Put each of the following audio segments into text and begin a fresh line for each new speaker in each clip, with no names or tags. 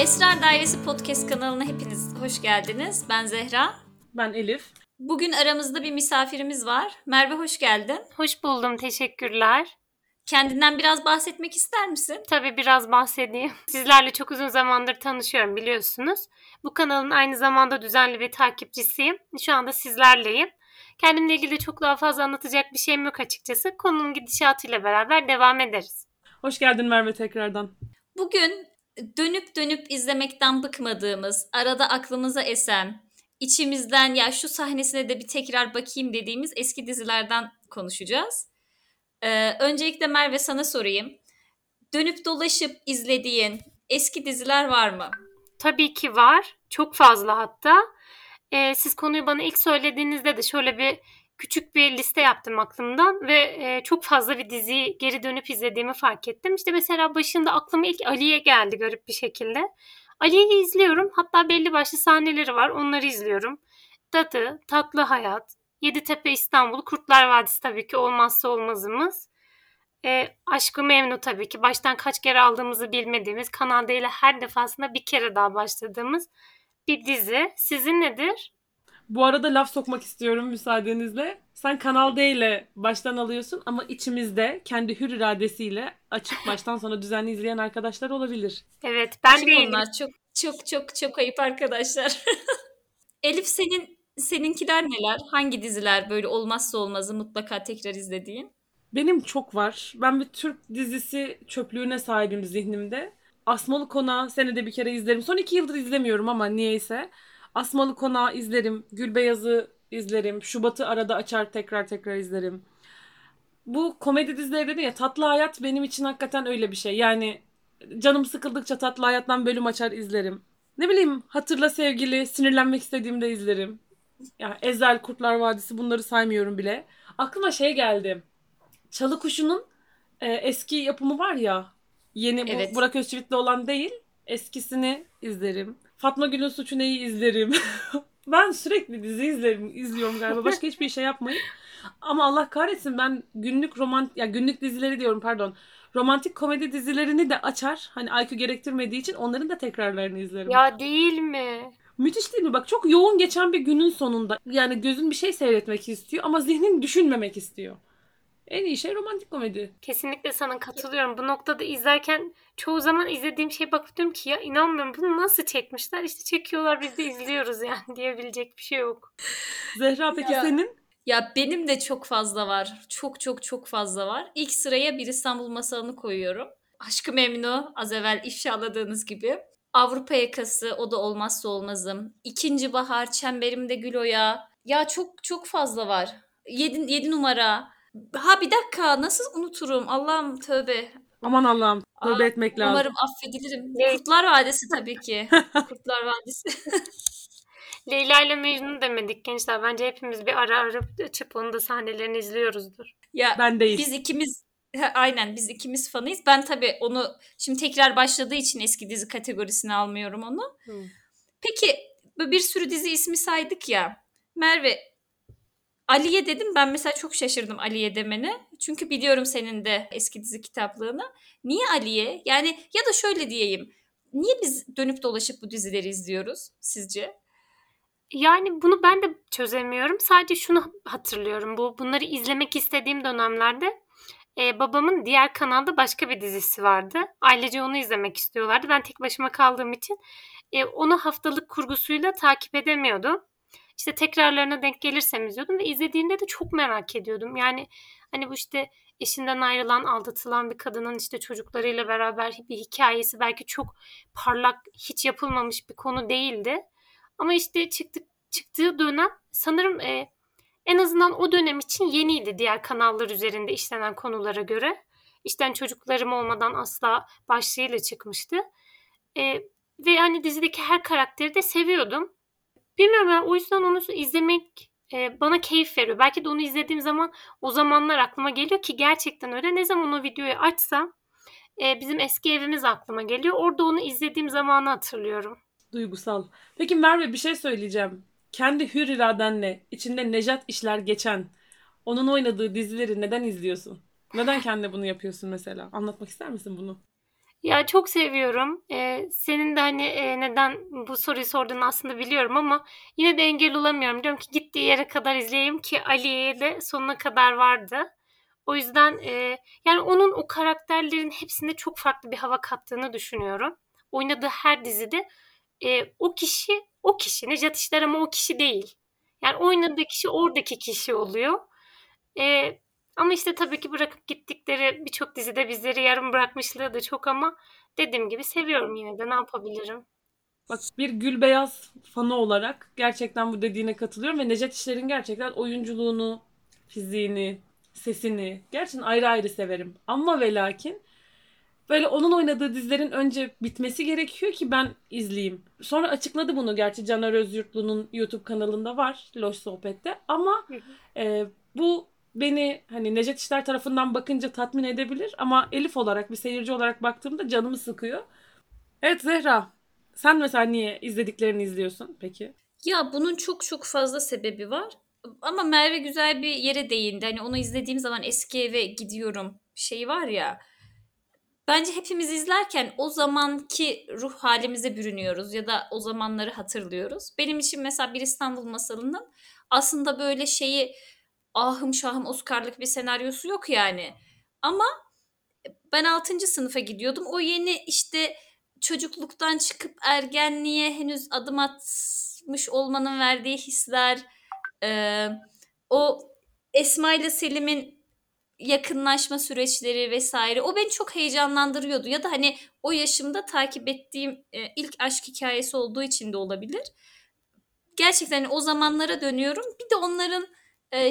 Esrar Dairesi Podcast kanalına hepiniz hoş geldiniz. Ben Zehra.
Ben Elif.
Bugün aramızda bir misafirimiz var. Merve hoş geldin.
Hoş buldum, teşekkürler.
Kendinden biraz bahsetmek ister misin?
Tabii biraz bahsedeyim. Sizlerle çok uzun zamandır tanışıyorum biliyorsunuz. Bu kanalın aynı zamanda düzenli bir takipçisiyim. Şu anda sizlerleyim. Kendimle ilgili çok daha fazla anlatacak bir şeyim yok açıkçası. Konunun gidişatıyla beraber devam ederiz.
Hoş geldin Merve tekrardan.
Bugün dönüp dönüp izlemekten bıkmadığımız, arada aklımıza esen, içimizden ya şu sahnesine de bir tekrar bakayım dediğimiz eski dizilerden konuşacağız. Ee, öncelikle Merve sana sorayım. Dönüp dolaşıp izlediğin eski diziler var mı?
Tabii ki var. Çok fazla hatta. Ee, siz konuyu bana ilk söylediğinizde de şöyle bir küçük bir liste yaptım aklımdan ve e, çok fazla bir diziyi geri dönüp izlediğimi fark ettim. İşte mesela başında aklıma ilk Aliye geldi garip bir şekilde. Aliye'yi izliyorum. Hatta belli başlı sahneleri var. Onları izliyorum. Dadı, Tatlı Hayat, Yeditepe İstanbul, Kurtlar Vadisi tabii ki olmazsa olmazımız. E, Aşkı Memnu tabii ki baştan kaç kere aldığımızı bilmediğimiz, Kanal ile her defasında bir kere daha başladığımız bir dizi. Sizin nedir?
Bu arada laf sokmak istiyorum müsaadenizle. Sen Kanal D ile baştan alıyorsun ama içimizde kendi hür iradesiyle açıp baştan sona düzenli izleyen arkadaşlar olabilir.
Evet ben
Kim
değilim.
onlar? Çok çok çok çok ayıp arkadaşlar. Elif senin seninkiler neler? Hangi diziler böyle olmazsa olmazı mutlaka tekrar izlediğin?
Benim çok var. Ben bir Türk dizisi çöplüğüne sahibim zihnimde. Asmalı Konağı senede bir kere izlerim. Son iki yıldır izlemiyorum ama niyeyse. Asmalı Konağı izlerim. Gülbeyaz'ı izlerim. Şubat'ı arada açar tekrar tekrar izlerim. Bu komedi dizileri dedin ya Tatlı Hayat benim için hakikaten öyle bir şey. Yani canım sıkıldıkça Tatlı Hayat'tan bölüm açar izlerim. Ne bileyim Hatırla Sevgili sinirlenmek istediğimde izlerim. Ya Ezel, Kurtlar Vadisi bunları saymıyorum bile. Aklıma şey geldi. Çalı Kuşu'nun e, eski yapımı var ya. Yeni bu
Evet.
Burak Özçivit'le olan değil. Eskisini izlerim. Fatma Gül'ün Suçu Neyi izlerim. ben sürekli dizi izlerim, izliyorum galiba. Başka hiçbir şey yapmayın. Ama Allah kahretsin ben günlük romant ya günlük dizileri diyorum pardon. Romantik komedi dizilerini de açar. Hani IQ gerektirmediği için onların da tekrarlarını izlerim.
Ya değil mi?
Müthiş değil mi? Bak çok yoğun geçen bir günün sonunda. Yani gözün bir şey seyretmek istiyor ama zihnin düşünmemek istiyor. En iyi şey romantik komedi.
Kesinlikle sana katılıyorum. Bu noktada izlerken çoğu zaman izlediğim şeye bakıp diyorum ki ya inanmıyorum bunu nasıl çekmişler? İşte çekiyorlar biz de izliyoruz yani diyebilecek bir şey yok.
Zehra peki
Ya.
senin?
Ya benim de çok fazla var. Çok çok çok fazla var. İlk sıraya bir İstanbul masalını koyuyorum. Aşkı Memnu az evvel ifşaladığınız gibi. Avrupa yakası o da olmazsa olmazım. İkinci bahar çemberimde gül oya. Ya çok çok fazla var. Yedi, yedi numara. Ha bir dakika nasıl unuturum Allah'ım tövbe.
Aman Allah'ım tövbe
Aa,
etmek lazım.
Umarım affedilirim.
Ne?
Kurtlar Vadisi tabii ki. Kurtlar Vadisi.
Leyla ile Mecnun demedik gençler. Bence hepimiz bir ara arayıp açıp onun da sahnelerini izliyoruzdur.
ya
Ben değil.
Biz ikimiz aynen biz ikimiz fanıyız. Ben tabii onu şimdi tekrar başladığı için eski dizi kategorisine almıyorum onu.
Hı.
Peki bir sürü dizi ismi saydık ya. Merve Aliye dedim ben mesela çok şaşırdım Aliye demene. Çünkü biliyorum senin de eski dizi kitaplığını. Niye Aliye? Yani ya da şöyle diyeyim. Niye biz dönüp dolaşıp bu dizileri izliyoruz sizce?
Yani bunu ben de çözemiyorum. Sadece şunu hatırlıyorum. Bu bunları izlemek istediğim dönemlerde e, babamın diğer kanalda başka bir dizisi vardı. Ailece onu izlemek istiyorlardı. Ben tek başıma kaldığım için e, onu haftalık kurgusuyla takip edemiyordum. İşte tekrarlarına denk gelirsem izliyordum ve izlediğimde de çok merak ediyordum. Yani hani bu işte eşinden ayrılan, aldatılan bir kadının işte çocuklarıyla beraber bir hikayesi belki çok parlak, hiç yapılmamış bir konu değildi. Ama işte çıktık, çıktığı dönem sanırım e, en azından o dönem için yeniydi diğer kanallar üzerinde işlenen konulara göre. İşten çocuklarım olmadan asla başlığıyla çıkmıştı. E, ve hani dizideki her karakteri de seviyordum. Bilmiyorum ben o yüzden onu izlemek e, bana keyif veriyor. Belki de onu izlediğim zaman o zamanlar aklıma geliyor ki gerçekten öyle. Ne zaman o videoyu açsam e, bizim eski evimiz aklıma geliyor. Orada onu izlediğim zamanı hatırlıyorum.
Duygusal. Peki Merve bir şey söyleyeceğim. Kendi hür iradenle içinde Nejat işler geçen onun oynadığı dizileri neden izliyorsun? Neden kendine bunu yapıyorsun mesela? Anlatmak ister misin bunu?
Ya çok seviyorum. Ee, senin de hani e, neden bu soruyu sorduğunu aslında biliyorum ama yine de engel olamıyorum. Diyorum ki gittiği yere kadar izleyeyim ki Ali'ye de sonuna kadar vardı. O yüzden e, yani onun o karakterlerin hepsinde çok farklı bir hava kattığını düşünüyorum. Oynadığı her dizide e, o kişi o kişi Necat İşler ama o kişi değil. Yani oynadığı kişi oradaki kişi oluyor. E, ama işte tabii ki bırakıp gittikleri birçok dizide bizleri yarım bırakmışlığı da çok ama dediğim gibi seviyorum yine de ne yapabilirim.
Bak bir Gülbeyaz fanı olarak gerçekten bu dediğine katılıyorum ve Necdet İşler'in gerçekten oyunculuğunu, fiziğini, sesini gerçekten ayrı ayrı severim. Ama ve lakin böyle onun oynadığı dizilerin önce bitmesi gerekiyor ki ben izleyeyim. Sonra açıkladı bunu gerçi Caner Özyurtlu'nun YouTube kanalında var Loş Sohbet'te ama
Hı hı.
e, bu beni hani Necdet İşler tarafından bakınca tatmin edebilir ama Elif olarak bir seyirci olarak baktığımda canımı sıkıyor. Evet Zehra sen mesela niye izlediklerini izliyorsun peki?
Ya bunun çok çok fazla sebebi var. Ama Merve güzel bir yere değindi. Hani onu izlediğim zaman eski eve gidiyorum şey var ya. Bence hepimiz izlerken o zamanki ruh halimize bürünüyoruz ya da o zamanları hatırlıyoruz. Benim için mesela bir İstanbul Masalı'nın aslında böyle şeyi ahım şahım Oscar'lık bir senaryosu yok yani. Ama ben 6. sınıfa gidiyordum. O yeni işte çocukluktan çıkıp ergenliğe henüz adım atmış olmanın verdiği hisler, e, o Esma ile Selim'in yakınlaşma süreçleri vesaire o beni çok heyecanlandırıyordu ya da hani o yaşımda takip ettiğim e, ilk aşk hikayesi olduğu için de olabilir. Gerçekten hani o zamanlara dönüyorum. Bir de onların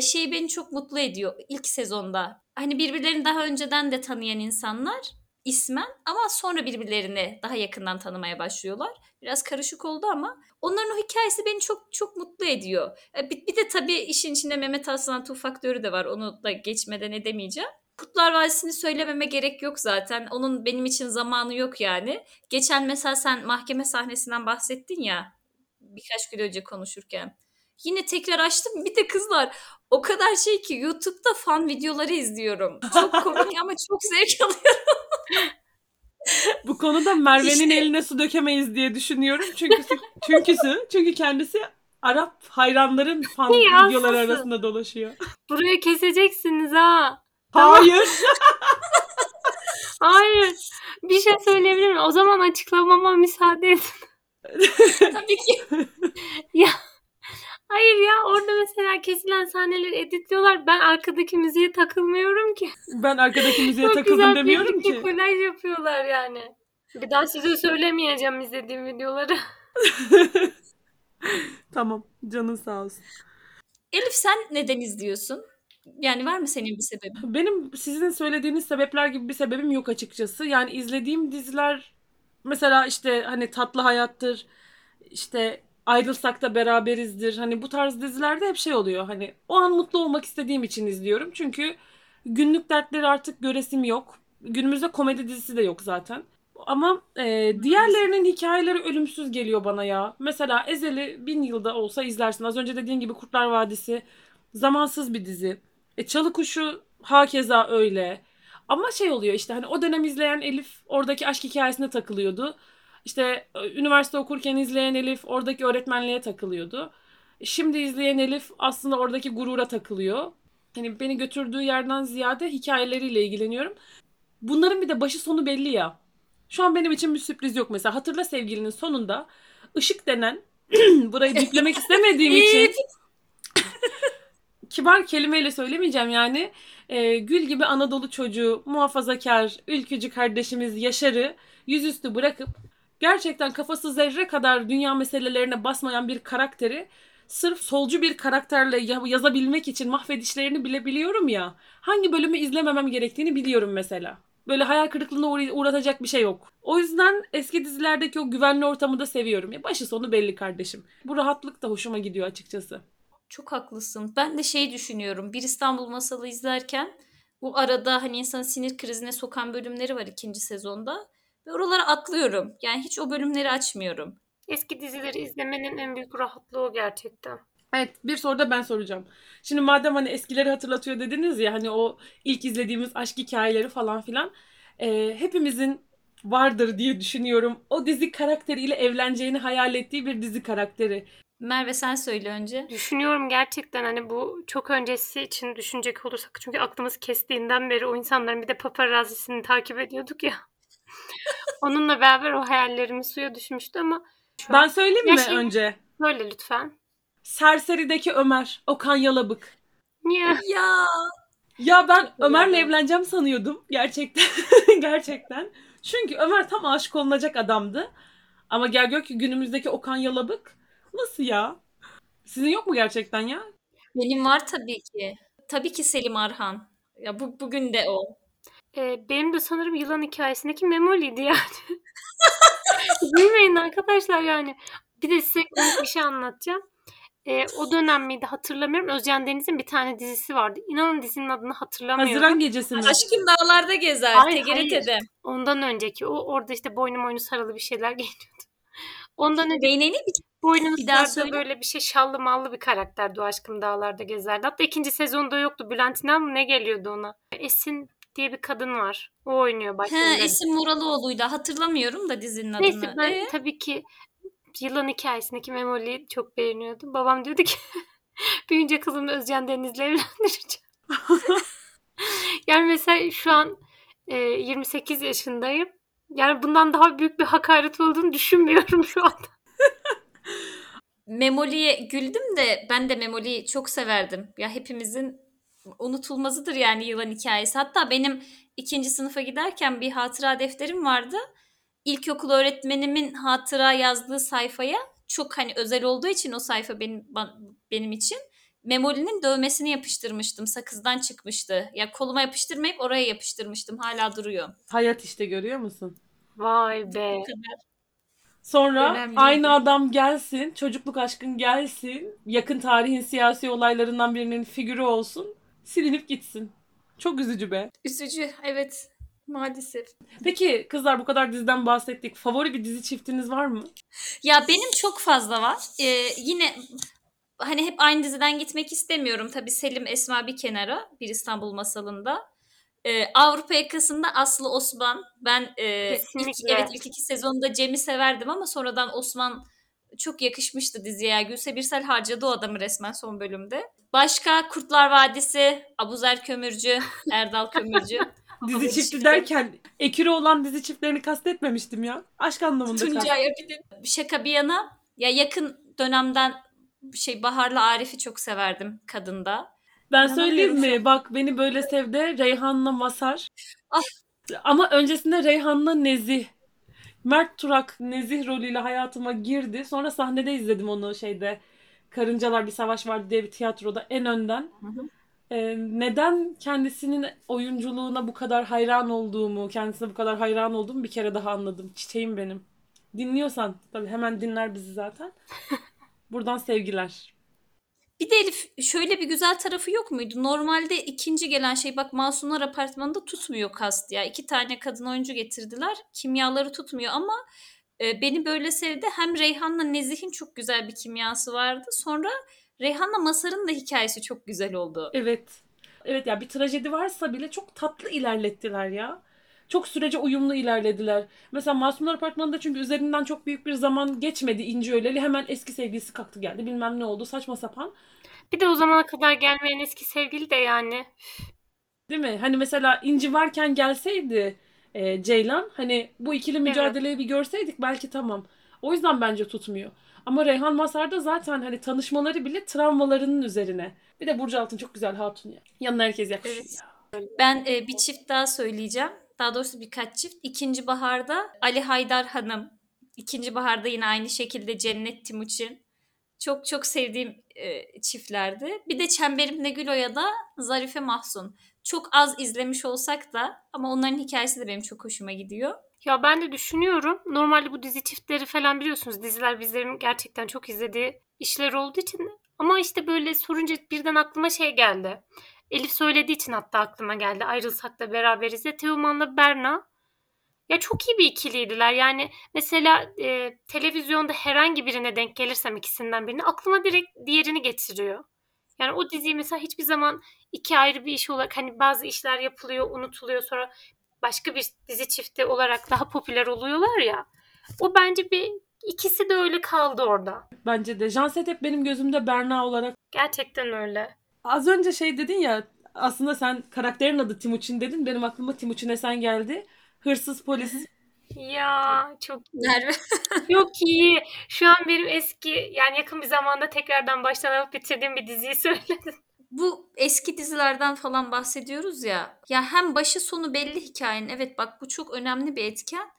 şey beni çok mutlu ediyor ilk sezonda. Hani birbirlerini daha önceden de tanıyan insanlar ismen ama sonra birbirlerini daha yakından tanımaya başlıyorlar. Biraz karışık oldu ama onların o hikayesi beni çok çok mutlu ediyor. Bir, bir de tabii işin içinde Mehmet Aslan Tuğ faktörü de var. Onu da geçmeden edemeyeceğim. Kurtlar Vadisi'ni söylememe gerek yok zaten. Onun benim için zamanı yok yani. Geçen mesela sen mahkeme sahnesinden bahsettin ya birkaç gün önce konuşurken. Yine tekrar açtım. Bir de kızlar o kadar şey ki YouTube'da fan videoları izliyorum. Çok komik ama çok zevk alıyorum.
Bu konuda Merve'nin
İşte-
eline su dökemeyiz diye düşünüyorum. Çünkü çünkü çünkü kendisi Arap hayranların fan
Ya,
videoları arasında dolaşıyor.
Burayı keseceksiniz ha.
Hayır.
Hayır. Bir şey söyleyebilir miyim? O zaman açıklamama müsaade edin.
Tabii ki.
Hayır ya orada mesela kesilen sahneleri editliyorlar. Ben arkadaki müziğe takılmıyorum ki.
Ben arkadaki müziğe
Çok
takıldım
güzel
demiyorum ki.
kolaj yapıyorlar yani. Bir daha size söylemeyeceğim izlediğim videoları.
Tamam. Canın sağ olsun.
Elif sen neden izliyorsun? Yani var mı senin bir sebebi?
Benim sizin söylediğiniz sebepler gibi bir sebebim yok açıkçası. Yani izlediğim diziler mesela işte hani Tatlı Hayattır, işte Ayrılsak da Beraberizdir. Hani bu tarz dizilerde hep şey oluyor. Hani o an mutlu olmak istediğim için izliyorum. Çünkü günlük dertleri artık göresim yok. Günümüzde komedi dizisi de yok zaten. Ama e, diğerlerinin hikayeleri ölümsüz geliyor bana ya. Mesela Ezel'i bin yılda olsa izlersin. Az önce dediğin gibi Kurtlar Vadisi zamansız bir dizi. E, Çalı Kuşu hakeza öyle. Ama şey oluyor işte hani o dönem izleyen Elif oradaki aşk hikayesine takılıyordu. İşte e, üniversite okurken izleyen Elif oradaki öğretmenliğe takılıyordu. Şimdi izleyen Elif aslında oradaki gurura takılıyor. Hani beni götürdüğü yerden ziyade hikayeleriyle ilgileniyorum. Bunların bir de başı sonu belli ya. Şu an benim için bir sürpriz yok mesela. Hatırla sevgilinin sonunda ışık denen burayı biplemek istemediğim için kibar kelimeyle söylemeyeceğim yani. Ee, gül gibi Anadolu çocuğu, muhafazakar, ülkücü kardeşimiz Yaşar'ı yüzüstü bırakıp gerçekten kafası zerre kadar dünya meselelerine basmayan bir karakteri sırf solcu bir karakterle ya- yazabilmek için mahvedişlerini bile biliyorum ya. Hangi bölümü izlememem gerektiğini biliyorum mesela. Böyle hayal kırıklığına uğra- uğratacak bir şey yok. O yüzden eski dizilerdeki o güvenli ortamı da seviyorum. Ya başı sonu belli kardeşim. Bu rahatlık da hoşuma gidiyor açıkçası.
Çok haklısın. Ben de şey düşünüyorum. Bir İstanbul Masalı izlerken bu arada hani insanı sinir krizine sokan bölümleri var ikinci sezonda. Ve oraları atlıyorum. Yani hiç o bölümleri açmıyorum.
Eski dizileri izlemenin en büyük rahatlığı o gerçekten.
Evet bir soru da ben soracağım. Şimdi madem hani eskileri hatırlatıyor dediniz ya hani o ilk izlediğimiz aşk hikayeleri falan filan. e, hepimizin vardır diye düşünüyorum. O dizi karakteriyle evleneceğini hayal ettiği bir dizi karakteri.
Merve sen söyle önce.
Düşünüyorum gerçekten hani bu çok öncesi için düşünecek olursak çünkü aklımız kestiğinden beri o insanların bir de paparazzisini takip ediyorduk ya. Onunla beraber o hayallerimiz suya düşmüştü ama şu
Ben
an
söyleyeyim
Ya
mi
şey-
önce?
böyle lütfen.
Serseri'deki Ömer, Okan Yalabık.
Niye?
Ya
Ya ben Ömer'le evleneceğim sanıyordum gerçekten. gerçekten. Çünkü Ömer tam aşık olunacak adamdı. Ama gel gör ki günümüzdeki Okan Yalabık nasıl ya? Sizin yok mu gerçekten ya?
benim var tabii ki. Tabii ki Selim Arhan. Ya bu bugün de o.
Ee, benim de sanırım yılan hikayesindeki Memoli'ydi yani. Gülmeyin arkadaşlar yani. Bir de size komik bir şey anlatacağım. Ee, o dönem miydi hatırlamıyorum. Özcan Deniz'in bir tane dizisi vardı. İnanın dizinin adını hatırlamıyorum.
Haziran gecesi mi?
Aşkım dağlarda gezer.
Hayır,
TGRT'de.
Ondan önceki. O orada işte boynu boynu sarılı bir şeyler giyiniyordu. Ondan önce
Değneğini bir
boynunu
Bir daha söyle.
böyle bir şey şallı mallı bir karakterdi o aşkım dağlarda gezerdi. Hatta ikinci sezonda yoktu. Bülent İnan mı ne geliyordu ona? Esin diye bir kadın var. O oynuyor
He,
başrolleri.
Esin Muraloğlu'ydu. Hatırlamıyorum da dizinin adını.
Neyse ben
Ee?
tabii ki yılan hikayesindeki Memoli'yi çok beğeniyordum. Babam diyordu ki büyüyünce kızımı Özcan Deniz'le evlendireceğim. yani mesela şu an e, 28 yaşındayım. Yani bundan daha büyük bir hakaret olduğunu düşünmüyorum şu anda.
Memoli'ye güldüm de ben de Memoli'yi çok severdim. Ya hepimizin unutulmazıdır yani yılan hikayesi. Hatta benim ikinci sınıfa giderken bir hatıra defterim vardı. İlkokul öğretmenimin hatıra yazdığı sayfaya çok hani özel olduğu için o sayfa benim benim için Memoli'nin dövmesini yapıştırmıştım. Sakızdan çıkmıştı. Ya koluma yapıştırmayıp oraya yapıştırmıştım. Hala duruyor.
Hayat işte görüyor musun?
Vay be.
Kadar.
Sonra
Önemliydi.
aynı adam gelsin, çocukluk aşkın gelsin, yakın tarihin siyasi olaylarından birinin figürü olsun, silinip gitsin. Çok üzücü be.
Üzücü. Evet. Maalesef.
Peki kızlar bu kadar diziden bahsettik. Favori bir dizi çiftiniz var mı?
Ya benim çok fazla var. Ee, yine hani hep aynı diziden gitmek istemiyorum. Tabii Selim Esma bir kenara bir İstanbul masalında. Ee, Avrupa yakasında Aslı Osman. Ben e, ilk, evet ilk iki sezonda Cem'i severdim ama sonradan Osman çok yakışmıştı diziye. Gülse Birsel harcadı o adamı resmen son bölümde. Başka Kurtlar Vadisi, Abuzer Kömürcü, Erdal Kömürcü.
Dizi çifti derken ekürü olan dizi çiftlerini kastetmemiştim ya. Aşk anlamında.
Tuncay Abidin. Şaka bir yana ya yakın dönemden şey Bahar'la Arif'i çok severdim kadında.
Ben
İnanamıyorum
söyleyeyim mi? Bak beni böyle sevdi Reyhan'la Masar.
Ah.
Ama öncesinde Reyhan'la Nezih. Mert Turak Nezih rolüyle hayatıma girdi. Sonra sahnede izledim onu şeyde. Karıncalar Bir Savaş Vardı diye bir tiyatroda en önden.
Hı hı.
Ee, neden kendisinin oyunculuğuna bu kadar hayran olduğumu, kendisine bu kadar hayran olduğumu bir kere daha anladım. Çiçeğim benim. Dinliyorsan tabii hemen dinler bizi zaten. Buradan sevgiler.
Bir de Elif şöyle bir güzel tarafı yok muydu? Normalde ikinci gelen şey bak Masumlar Apartmanı'nda tutmuyor kast ya. İki tane kadın oyuncu getirdiler. Kimyaları tutmuyor ama e, beni böyle sevdi. Hem Reyhan'la Nezih'in çok güzel bir kimyası vardı. Sonra Reyhan'la Masar'ın da hikayesi çok güzel oldu.
Evet. Evet ya bir trajedi varsa bile çok tatlı ilerlettiler ya. Çok sürece uyumlu ilerlediler. Mesela Masumlar Apartmanı'nda çünkü üzerinden çok büyük bir zaman geçmedi İnci öleli. Hemen eski sevgilisi kalktı geldi. Bilmem ne oldu. Saçma sapan.
Bir de o zamana kadar gelmeyen eski sevgili de yani.
Değil mi? Hani mesela İnci varken gelseydi e, Ceylan hani bu ikili mücadeleyi bir görseydik belki tamam. O yüzden bence tutmuyor. Ama Reyhan Masar'da zaten hani tanışmaları bile travmalarının üzerine. Bir de Burcu Altın çok güzel hatun ya. Yanına herkes yakışıyor
Evet.
ya.
Ben e, bir çift daha söyleyeceğim. Daha doğrusu birkaç çift. İkinci baharda Ali Haydar Hanım. İkinci baharda yine aynı şekilde Cennet Timuçin. Çok çok sevdiğim e, çiftlerdi. Bir de Çemberimde Gülo'ya da Zarife Mahsun. Çok az izlemiş olsak da ama onların hikayesi de benim çok hoşuma gidiyor.
Ya ben de düşünüyorum. Normalde bu dizi çiftleri falan biliyorsunuz. Diziler bizlerin gerçekten çok izlediği işler olduğu için. Ama işte böyle sorunca birden aklıma şey geldi. Elif söylediği için hatta aklıma geldi. Ayrılsak da beraberiz ya. Teoman'la Berna. Ya çok iyi bir ikiliydiler. Yani mesela e, televizyonda herhangi birine denk gelirsem ikisinden birine aklıma direkt diğerini getiriyor. Yani o diziyi mesela hiçbir zaman iki ayrı bir iş olarak hani bazı işler yapılıyor, unutuluyor sonra başka bir dizi çifti olarak daha popüler oluyorlar ya. O bence bir ikisi de öyle kaldı orada.
Bence de. Janset hep benim gözümde Berna olarak.
Gerçekten öyle.
Az önce şey dedin ya aslında sen karakterin adı Timuçin dedin. Benim aklıma Timuçin Esen geldi. Hırsız polis.
Ya çok
Merve.
çok iyi. Şu an benim eski yani yakın bir zamanda tekrardan baştan alıp bitirdiğim bir diziyi söyledin.
Bu eski dizilerden falan bahsediyoruz ya. Ya hem başı sonu belli hikayenin. Evet bak bu çok önemli bir etken.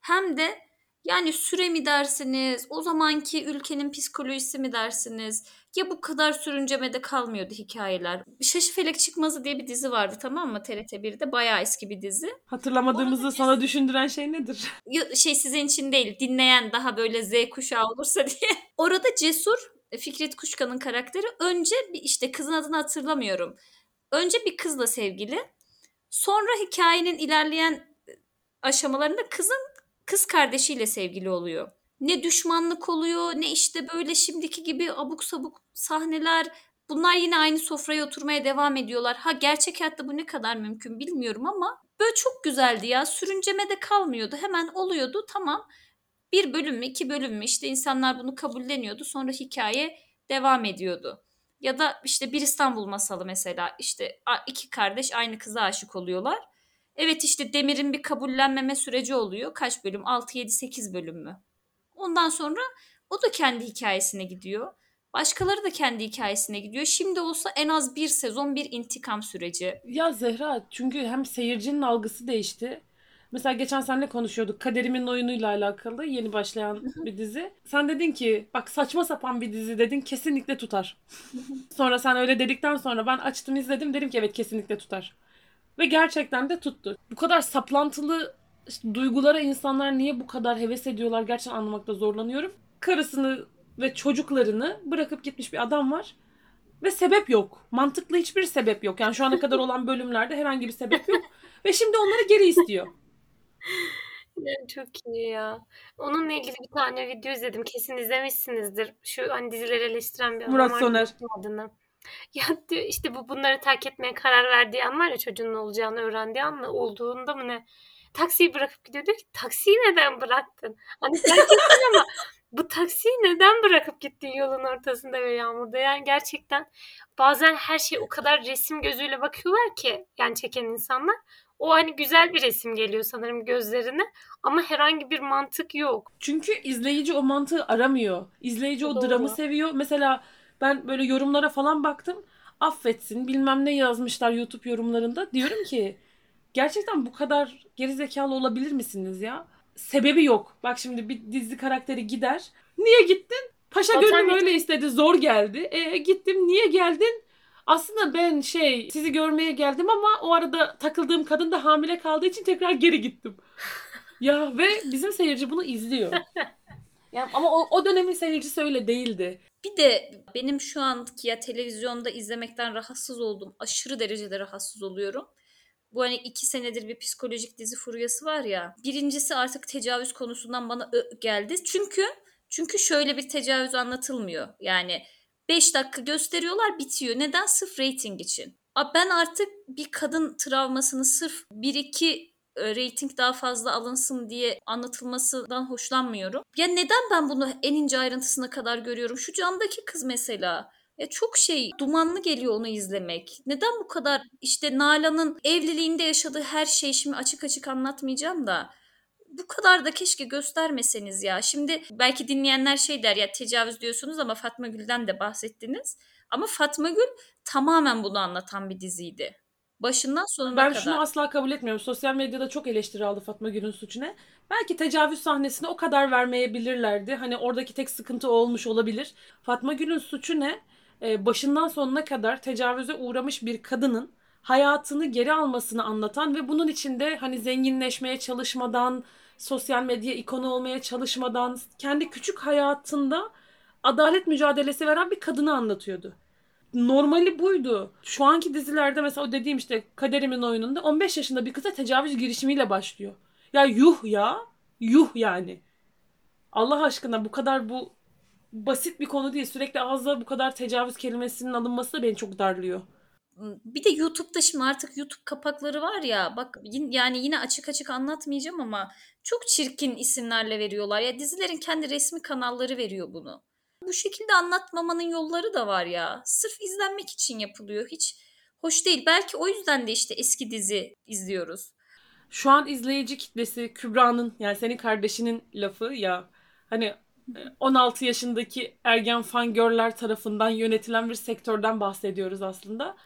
Hem de yani süre mi dersiniz? O zamanki ülkenin psikolojisi mi dersiniz? Ya bu kadar sürüncemede kalmıyordu hikayeler. Şaşı Felek Çıkmazı diye bir dizi vardı tamam mı TRT 1'de? Bayağı eski bir dizi.
Hatırlamadığımızı sana düşündüren şey nedir?
Şey sizin için değil dinleyen daha böyle Z kuşağı olursa diye. Orada Cesur Fikret Kuşkan'ın karakteri önce bir işte kızın adını hatırlamıyorum. Önce bir kızla sevgili. Sonra hikayenin ilerleyen aşamalarında kızın kız kardeşiyle sevgili oluyor. Ne düşmanlık oluyor ne işte böyle şimdiki gibi abuk sabuk sahneler. Bunlar yine aynı sofraya oturmaya devam ediyorlar. Ha gerçek hayatta bu ne kadar mümkün bilmiyorum ama böyle çok güzeldi ya. Sürüncemede kalmıyordu. Hemen oluyordu tamam. Bir bölüm mü iki bölüm mü işte insanlar bunu kabulleniyordu. Sonra hikaye devam ediyordu. Ya da işte bir İstanbul masalı mesela işte iki kardeş aynı kıza aşık oluyorlar. Evet işte Demir'in bir kabullenmeme süreci oluyor. Kaç bölüm? 6, 7, 8 bölüm mü? Ondan sonra o da kendi hikayesine gidiyor. Başkaları da kendi hikayesine gidiyor. Şimdi olsa en az bir sezon bir intikam süreci.
Ya Zehra çünkü hem seyircinin algısı değişti. Mesela geçen seninle konuşuyorduk. Kaderimin oyunuyla alakalı yeni başlayan bir dizi. Sen dedin ki bak saçma sapan bir dizi dedin kesinlikle tutar. sonra sen öyle dedikten sonra ben açtım izledim dedim ki evet kesinlikle tutar. Ve gerçekten de tuttu. Bu kadar saplantılı işte duygulara insanlar niye bu kadar heves ediyorlar gerçekten anlamakta zorlanıyorum. Karısını ve çocuklarını bırakıp gitmiş bir adam var. Ve sebep yok. Mantıklı hiçbir sebep yok. Yani şu ana kadar olan bölümlerde herhangi bir sebep yok. Ve şimdi onları geri istiyor.
Çok iyi ya. Onunla ilgili bir tane video izledim. Kesin izlemişsinizdir. Şu hani dizileri eleştiren bir
Murat. Soner.
adını. Ya diyor işte bu bunları terk etmeye karar verdiği an var ya çocuğunun olacağını öğrendiği an mı olduğunda mı ne? Taksiyi bırakıp gidiyor diyor ki taksiyi neden bıraktın? Hani terk ettin ama bu taksiyi neden bırakıp gittin yolun ortasında ve yağmurda? Yani gerçekten bazen her şey o kadar resim gözüyle bakıyorlar ki yani çeken insanlar. O hani güzel bir resim geliyor sanırım gözlerine ama herhangi bir mantık yok.
Çünkü izleyici o mantığı aramıyor. İzleyici o
Doğru.
dramı seviyor. Mesela ben böyle yorumlara falan baktım. Affetsin bilmem ne yazmışlar YouTube yorumlarında. Diyorum ki gerçekten bu kadar gerizekalı olabilir misiniz ya? Sebebi yok. Bak şimdi bir dizi karakteri gider. Niye gittin? Paşa gönlüm öyle istedi. Zor geldi. E gittim. Niye geldin? Aslında ben şey sizi görmeye geldim ama o arada takıldığım kadın da hamile kaldığı için tekrar geri gittim. ya ve bizim seyirci bunu izliyor. Yani ama o, o dönemin seyircisi öyle değildi.
Bir de benim şu anki ya televizyonda izlemekten rahatsız oldum. Aşırı derecede rahatsız oluyorum. Bu hani iki senedir bir psikolojik dizi furyası var ya. Birincisi artık tecavüz konusundan bana geldi. Çünkü çünkü şöyle bir tecavüz anlatılmıyor. Yani 5 dakika gösteriyorlar bitiyor. Neden? Sırf reyting için. Ben artık bir kadın travmasını sırf 1-2 e, reyting daha fazla alınsın diye anlatılmasından hoşlanmıyorum. Ya neden ben bunu en ince ayrıntısına kadar görüyorum? Şu camdaki kız mesela. Ya çok şey dumanlı geliyor onu izlemek. Neden bu kadar işte Nalan'ın evliliğinde yaşadığı her şeyi şimdi açık açık anlatmayacağım da bu kadar da keşke göstermeseniz ya. Şimdi belki dinleyenler şey der ya tecavüz diyorsunuz ama Fatma Gül'den de bahsettiniz. Ama Fatma Gül tamamen bunu anlatan bir diziydi. Başından sonuna
Ben
kadar.
şunu asla kabul etmiyorum. Sosyal medyada çok eleştiri aldı Fatma Gül'ün suçuna. Belki tecavüz sahnesine o kadar vermeyebilirlerdi. Hani oradaki tek sıkıntı olmuş olabilir. Fatma Gül'ün suçu ne? Ee, başından sonuna kadar tecavüze uğramış bir kadının hayatını geri almasını anlatan ve bunun içinde hani zenginleşmeye çalışmadan, sosyal medya ikonu olmaya çalışmadan, kendi küçük hayatında adalet mücadelesi veren bir kadını anlatıyordu normali buydu. Şu anki dizilerde mesela o dediğim işte Kaderimin oyununda 15 yaşında bir kıza tecavüz girişimiyle başlıyor. Ya yuh ya. Yuh yani. Allah aşkına bu kadar bu basit bir konu değil. Sürekli ağızda bu kadar tecavüz kelimesinin alınması da beni çok darlıyor.
Bir de YouTube'da şimdi artık YouTube kapakları var ya bak yani yine açık açık anlatmayacağım ama çok çirkin isimlerle veriyorlar. Ya dizilerin kendi resmi kanalları veriyor bunu. Bu şekilde anlatmamanın yolları da var ya. Sırf izlenmek için yapılıyor. Hiç hoş değil. Belki o yüzden de işte eski dizi izliyoruz.
Şu an izleyici kitlesi Kübra'nın yani senin kardeşinin lafı ya hani 16 yaşındaki ergen fangörler tarafından yönetilen bir sektörden bahsediyoruz aslında.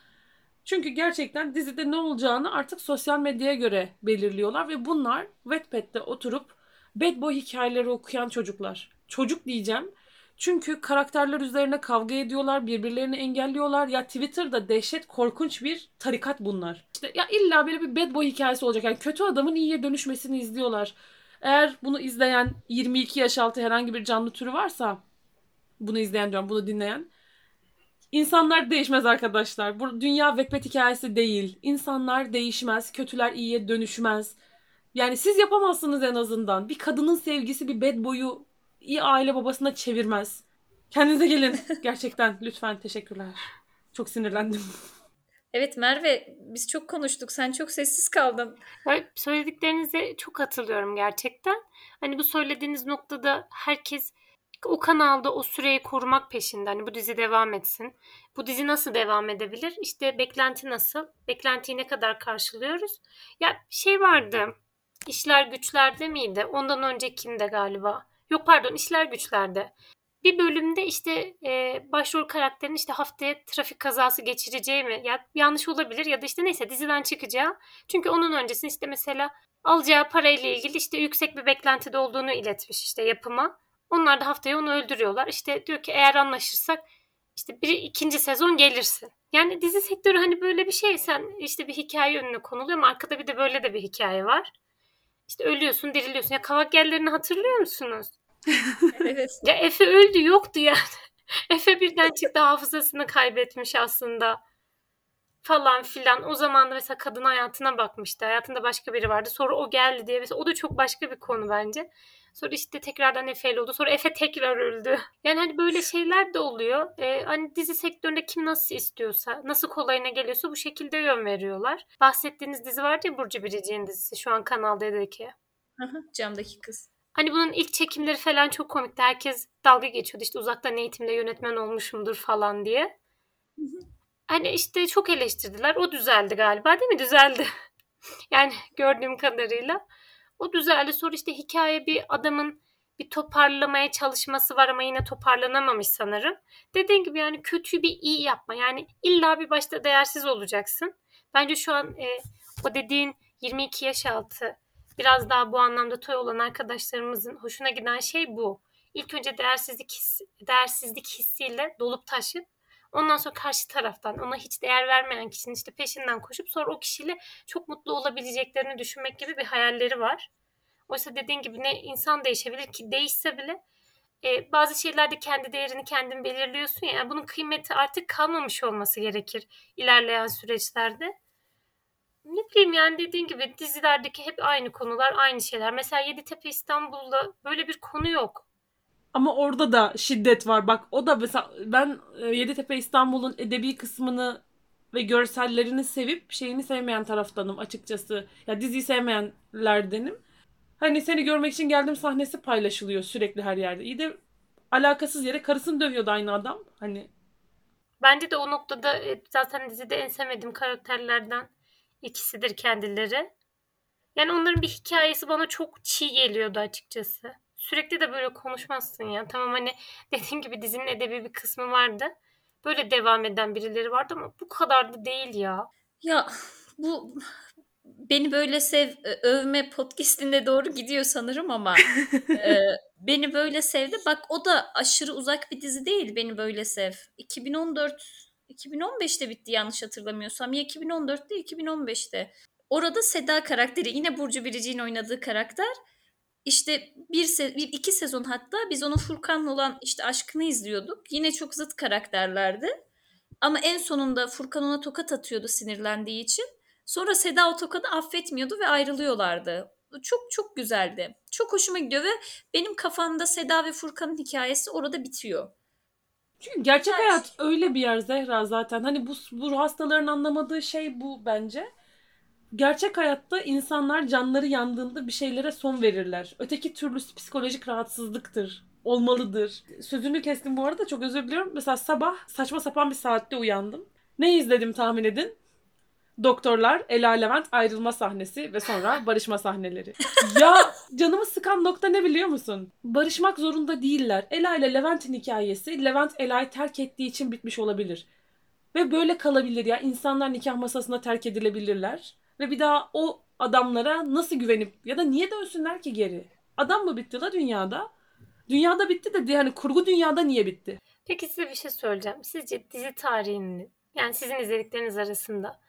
Çünkü gerçekten dizide ne olacağını artık sosyal medyaya göre belirliyorlar ve bunlar Wattpad'de oturup bad boy hikayeleri okuyan çocuklar. Çocuk diyeceğim. Çünkü karakterler üzerine kavga ediyorlar, birbirlerini engelliyorlar. Ya Twitter'da dehşet korkunç bir tarikat bunlar. İşte ya illa böyle bir bad boy hikayesi olacak. Yani kötü adamın iyiye dönüşmesini izliyorlar. Eğer bunu izleyen 22 yaş altı herhangi bir canlı türü varsa bunu izleyen diyorum, bunu dinleyen İnsanlar değişmez arkadaşlar. Bu dünya Wattpad hikayesi değil. İnsanlar değişmez, kötüler iyiye dönüşmez. Yani siz yapamazsınız en azından. Bir kadının sevgisi bir bad boyu iyi aile babasına çevirmez. Kendinize gelin. Gerçekten lütfen teşekkürler. Çok sinirlendim.
Evet Merve biz çok konuştuk. Sen çok sessiz kaldın.
Ya söylediklerinize çok katılıyorum gerçekten. Hani bu söylediğiniz noktada herkes o kanalda o süreyi korumak peşinde. Hani bu dizi devam etsin. Bu dizi nasıl devam edebilir? İşte beklenti nasıl? Beklentiyi ne kadar karşılıyoruz? Ya şey vardı. İşler güçlerde miydi? Ondan öncekinde galiba. Yok pardon işler güçlerde. Bir bölümde işte e, başrol karakterin işte haftaya trafik kazası geçireceği mi? Ya yanlış olabilir ya da işte neyse diziden çıkacağı. Çünkü onun öncesinde işte mesela alacağı parayla ilgili işte yüksek bir beklentide olduğunu iletmiş işte yapıma. Onlar da haftaya onu öldürüyorlar. İşte diyor ki eğer anlaşırsak işte bir ikinci sezon gelirsin. Yani dizi sektörü hani böyle bir şey sen işte bir hikaye önüne konuluyor ama arkada bir de böyle de bir hikaye var. İşte ölüyorsun, diriliyorsun. Ya kavak yerlerini hatırlıyor musunuz?
Evet.
Ya Efe öldü yoktu yani. Efe birden çıktı hafızasını kaybetmiş aslında. Falan filan. O zaman da mesela kadın hayatına bakmıştı. Hayatında başka biri vardı. Sonra o geldi diye. Mesela o da çok başka bir konu bence. Sonra işte tekrardan Efe oldu. Sonra Efe tekrar öldü. Yani hani böyle şeyler de oluyor. Ee, hani dizi sektöründe kim nasıl istiyorsa, nasıl kolayına geliyorsa bu şekilde yön veriyorlar. Bahsettiğiniz dizi vardı ya Burcu Biricik'in dizisi. Şu an Kanal D'deki.
Camdaki kız.
Hani bunun ilk çekimleri falan çok komikti. Herkes dalga geçiyordu işte uzaktan eğitimde yönetmen olmuşumdur falan diye. Hani işte çok eleştirdiler. O düzeldi galiba değil mi? Düzeldi. yani gördüğüm kadarıyla. O düzeldi. Sonra işte hikaye bir adamın bir toparlamaya çalışması var ama yine toparlanamamış sanırım. Dediğim gibi yani kötüyü bir iyi yapma. Yani illa bir başta değersiz olacaksın. Bence şu an e, o dediğin 22 yaş altı biraz daha bu anlamda toy olan arkadaşlarımızın hoşuna giden şey bu. İlk önce değersizlik hissi, değersizlik hissiyle dolup taşıp ondan sonra karşı taraftan ona hiç değer vermeyen kişinin işte peşinden koşup sonra o kişiyle çok mutlu olabileceklerini düşünmek gibi bir hayalleri var. Oysa dediğin gibi ne insan değişebilir ki değişse bile e, bazı şeylerde kendi değerini kendin belirliyorsun ya yani bunun kıymeti artık kalmamış olması gerekir ilerleyen süreçlerde. Ne bileyim yani dediğin gibi dizilerdeki hep aynı konular, aynı şeyler. Mesela Yeditepe İstanbul'da böyle bir konu yok.
Ama orada da şiddet var. Bak o da mesela ben e, Yeditepe İstanbul'un edebi kısmını ve görsellerini sevip şeyini sevmeyen taraftanım açıkçası. Ya diziyi sevmeyenlerdenim. Hani seni görmek için geldim sahnesi paylaşılıyor sürekli her yerde. İyi de alakasız yere karısını dövüyordu aynı adam. Hani
Bence de o noktada e, zaten dizide en sevmediğim karakterlerden ikisidir kendileri. Yani onların bir hikayesi bana çok çiğ geliyordu açıkçası. Sürekli de böyle konuşmazsın ya. Tamam hani dediğim gibi dizinin edebi bir kısmı vardı. Böyle devam eden birileri vardı ama bu kadar da değil ya.
Ya bu beni böyle sev övme podcastinde doğru gidiyor sanırım ama e, beni böyle sevdi. Bak o da aşırı uzak bir dizi değil. Beni böyle sev. 2014 2015'te bitti yanlış hatırlamıyorsam. Ya 2014'te 2015'te. Orada Seda karakteri yine Burcu Biricik'in oynadığı karakter. İşte bir, se- bir iki sezon hatta biz onun Furkan'la olan işte aşkını izliyorduk. Yine çok zıt karakterlerdi. Ama en sonunda Furkan ona tokat atıyordu sinirlendiği için. Sonra Seda o tokadı affetmiyordu ve ayrılıyorlardı. Çok çok güzeldi. Çok hoşuma gidiyor ve benim kafamda Seda ve Furkan'ın hikayesi orada bitiyor.
Çünkü gerçek
Yani-
hayat öyle bir yer Zehra zaten. Hani bu, bu hastaların anlamadığı şey bu bence. Gerçek hayatta insanlar canları yandığında bir şeylere son verirler. Öteki türlüsü psikolojik rahatsızlıktır. Olmalıdır. Sözünü kestim bu arada çok özür diliyorum. Mesela sabah saçma sapan bir saatte uyandım. Ne izledim tahmin edin? Doktorlar, Ela Levent ayrılma sahnesi ve sonra barışma sahneleri. ya canımı sıkan nokta ne biliyor musun? Barışmak zorunda değiller. Ela ile Levent'in hikayesi Levent Ela'yı terk ettiği için bitmiş olabilir. Ve böyle kalabilir ya. İnsanlar nikah masasına terk edilebilirler. Ve bir daha o adamlara nasıl güvenip ya da niye dönsünler ki geri? Adam mı bitti la dünyada? Dünyada bitti de yani kurgu dünyada niye bitti?
Peki size bir şey söyleyeceğim. Sizce dizi tarihinin yani sizin izledikleriniz arasında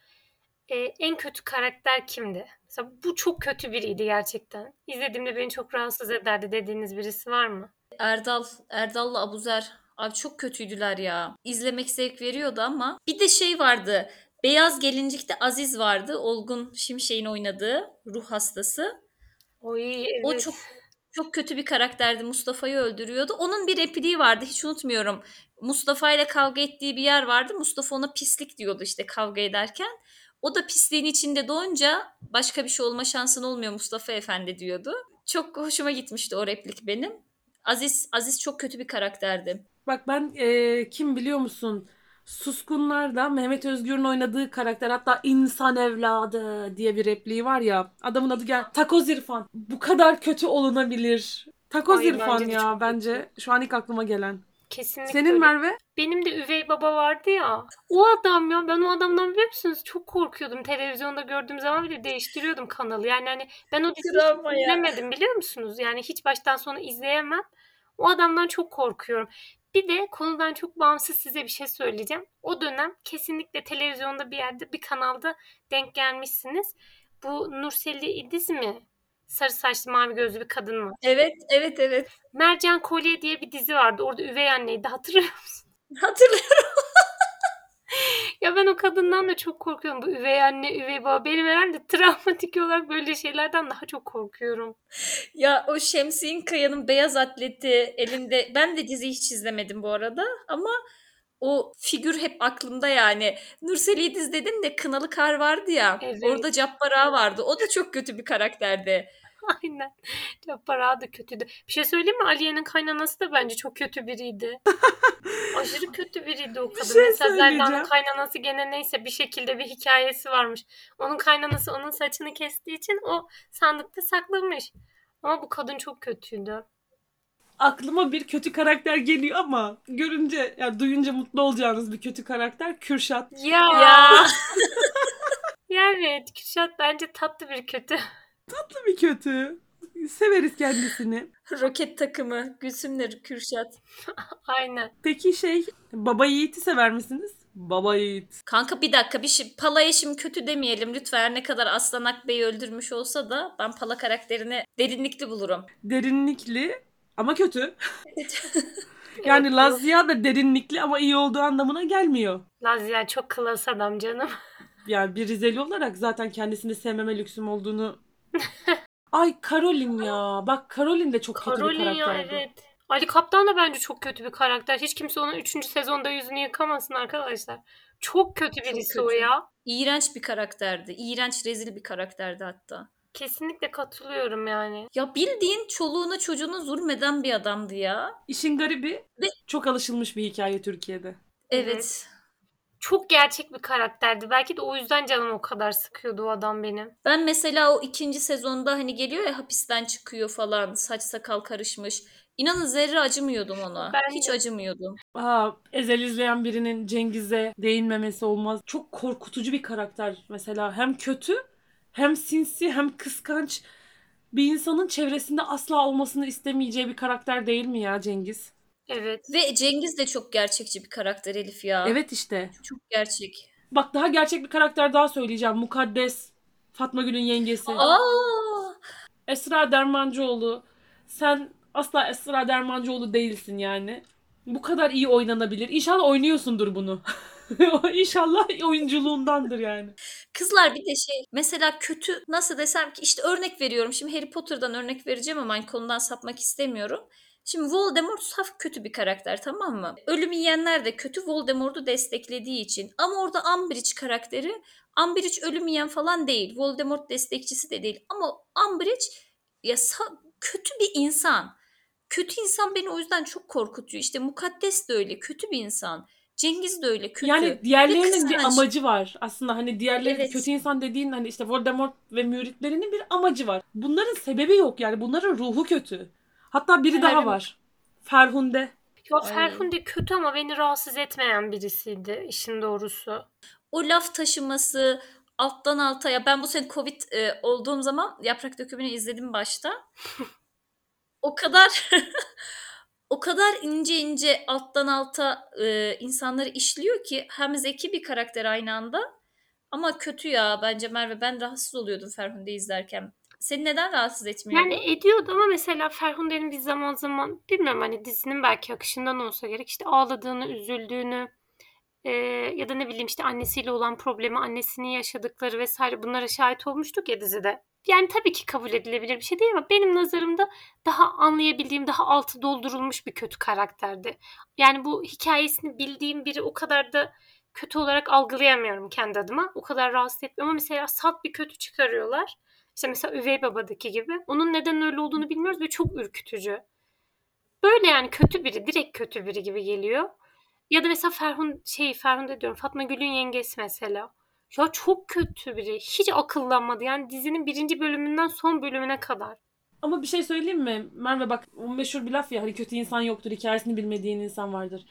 e, en kötü karakter kimdi? Mesela bu çok kötü biriydi gerçekten. İzlediğimde beni çok rahatsız ederdi dediğiniz birisi var mı?
Erdal, Erdal'la Abuzer. Abi çok kötüydüler ya. İzlemek zevk veriyordu ama. Bir de şey vardı. Beyaz Gelincik'te Aziz vardı. Olgun Şimşek'in oynadığı ruh hastası.
Oy evet.
O çok çok kötü bir karakterdi. Mustafa'yı öldürüyordu. Onun bir repliği vardı. Hiç unutmuyorum. Mustafa ile kavga ettiği bir yer vardı. Mustafa ona pislik diyordu işte kavga ederken. O da pisliğin içinde doğunca başka bir şey olma şansın olmuyor Mustafa Efendi diyordu. Çok hoşuma gitmişti o replik benim. Aziz Aziz çok kötü bir karakterdi.
Bak ben e, kim biliyor musun? Suskunlar'da Mehmet Özgür'ün oynadığı karakter hatta insan evladı diye bir repliği var ya. Adamın adı gel Takoz İrfan. Bu kadar kötü olunabilir. Takoz
Ay,
İrfan
bence
ya bence. Şu an ilk aklıma gelen.
Kesinlikle
Senin
öyle.
Merve?
Benim de üvey baba vardı ya. O adam ya ben o adamdan biliyor musunuz? Çok korkuyordum. Televizyonda gördüğüm zaman bile değiştiriyordum kanalı. Yani hani ben o diziyi izlemedim biliyor musunuz? Yani hiç baştan sona izleyemem. O adamdan çok korkuyorum. Bir de konudan çok bağımsız size bir şey söyleyeceğim. O dönem kesinlikle televizyonda bir yerde bir kanalda denk gelmişsiniz. Bu Nurseli İdiz mi? Sarı saçlı mavi gözlü bir kadın mı?
Evet, evet, evet.
Mercan Kolye diye bir dizi vardı. Orada üvey anneydi. Hatırlıyor musun?
Hatırlıyorum.
Ya ben o kadından da çok korkuyorum. Bu üvey anne, üvey baba. Benim herhalde travmatik olarak böyle şeylerden daha çok korkuyorum.
Ya o Şemsiyin Kaya'nın beyaz atleti elinde ben de diziyi hiç izlemedim bu arada ama o figür hep aklımda yani. Nursel İdiz dedin de Kınalı Kar vardı ya.
Evet.
Orada Ağa vardı. O da çok kötü bir karakterdi.
Aynen. Ağa da kötüydü. Bir şey söyleyeyim mi? Aliye'nin kaynanası da bence çok kötü biriydi. Aşırı kötü biriydi o kadın.
şey
Mesela Zelda'nın kaynanası gene neyse bir şekilde bir hikayesi varmış. Onun kaynanası onun saçını kestiği için o sandıkta saklamış. Ama bu kadın çok kötüydü.
Aklıma bir kötü karakter geliyor ama görünce ya duyunca mutlu olacağınız bir kötü karakter Kürşat.
Ya.
Ya.
Ya evet. Kürşat bence tatlı bir kötü.
Tatlı bir kötü. Severiz kendisini.
Roket takımı. Gülsüm'le Kürşat.
Aynen.
Peki şey Baba Yiğit'i sever misiniz? Baba Yiğit.
Kanka bir dakika bir şey. Pala'ya şimdi kötü demeyelim lütfen. Her ne kadar Aslan Akbey'i öldürmüş olsa da ben Pala karakterini derinlikli bulurum.
Derinlikli ama kötü. Yani Lazia da derinlikli ama iyi olduğu anlamına gelmiyor.
Lazia çok klas adam canım.
Yani bir Rizeli olarak zaten kendisini sevmeme lüksüm olduğunu... Ay Karolin ya. Bak Karolin de çok kötü bir
Karolin ya
karakterdi.
evet. Ali Kaptan da bence çok kötü bir karakter. Hiç kimse onun 3. sezonda yüzünü yıkamasın arkadaşlar. Çok kötü birisi o
kötü.
ya.
İğrenç bir karakterdi. İğrenç rezil bir karakterdi hatta.
Kesinlikle katılıyorum yani.
Ya bildiğin çoluğuna çocuğuna zulmeden bir adamdı ya.
İşin garibi
Ve-
çok alışılmış bir hikaye Türkiye'de.
Evet.
Evet. Çok gerçek bir karakterdi. Belki de o yüzden canım o kadar sıkıyordu o adam benim.
Ben mesela o ikinci sezonda hani geliyor ya hapisten çıkıyor falan saç sakal karışmış. İnanın zerre acımıyordum ona.
Ben
Hiç acımıyordum.
Aa, Ezel izleyen birinin Cengiz'e değinmemesi olmaz. Çok korkutucu bir karakter mesela. Hem kötü hem sinsi hem kıskanç. Bir insanın çevresinde asla olmasını istemeyeceği bir karakter değil mi ya Cengiz?
Evet.
Ve Cengiz de çok gerçekçi bir karakter Elif ya.
Evet işte.
Çok gerçek.
Bak daha gerçek bir karakter daha söyleyeceğim. Mukaddes. Fatma Gül'ün yengesi.
Aa!
Esra Dermancıoğlu. Sen asla Esra Dermancıoğlu değilsin yani. Bu kadar iyi oynanabilir. İnşallah oynuyorsundur bunu. İnşallah oyunculuğundandır yani.
Kızlar bir de şey mesela kötü nasıl desem ki işte örnek veriyorum. Şimdi Harry Potter'dan örnek vereceğim ama hani konudan sapmak istemiyorum. Şimdi Voldemort saf kötü bir karakter tamam mı? Ölüm yiyenler de kötü Voldemort'u desteklediği için. Ama orada Umbridge karakteri Umbridge ölüm yiyen falan değil. Voldemort destekçisi de değil. Ama Umbridge ya kötü bir insan. Kötü insan beni o yüzden çok korkutuyor. İşte Mukaddes de öyle kötü bir insan. Cengiz de öyle kötü.
Yani diğerlerinin bir
kıskanç.
amacı var. Aslında hani diğerleri
Evet.
kötü insan dediğin hani işte Voldemort ve müritlerinin bir amacı var. Bunların sebebi yok yani. Bunların ruhu kötü. Hatta biri daha
Ferhunde.
var. Ferhunde.
Ya
Ay.
Ferhunde kötü ama beni rahatsız etmeyen birisiydi işin doğrusu.
o laf taşıması alttan alta ya ben bu sene Covid e, olduğum zaman yaprak dökümünü izledim başta. o kadar o kadar ince ince alttan alta e, insanları işliyor ki hem zeki bir karakter aynı anda ama kötü ya bence Merve ben rahatsız oluyordum Ferhunde'yi izlerken. Seni neden rahatsız etmiyor?
Yani ediyordu ama mesela Ferhunde'nin bir zaman zaman bilmiyorum hani dizinin belki akışından olsa gerek işte ağladığını, üzüldüğünü e, ya da ne bileyim işte annesiyle olan problemi, annesinin yaşadıkları vesaire bunlara şahit olmuştuk ya dizide. Yani tabii ki kabul edilebilir bir şey değil ama benim nazarımda daha anlayabildiğim, daha altı doldurulmuş bir kötü karakterdi. Yani bu hikayesini bildiğim biri o kadar da kötü olarak algılayamıyorum kendi adıma. O kadar rahatsız etmiyor ama mesela salt bir kötü çıkarıyorlar. İşte mesela Üvey Baba'daki gibi. Onun neden öyle olduğunu bilmiyoruz ve çok ürkütücü. Böyle yani kötü biri, direkt kötü biri gibi geliyor. Ya da mesela Ferhun şey Ferhunde diyorum Fatma Gül'ün yengesi mesela. Ya çok kötü biri. Hiç akıllanmadı. Yani dizinin birinci bölümünden son bölümüne kadar.
Ama bir şey söyleyeyim mi? Merve bak o meşhur bir laf ya hani kötü insan yoktur hikayesini bilmediğin insan vardır.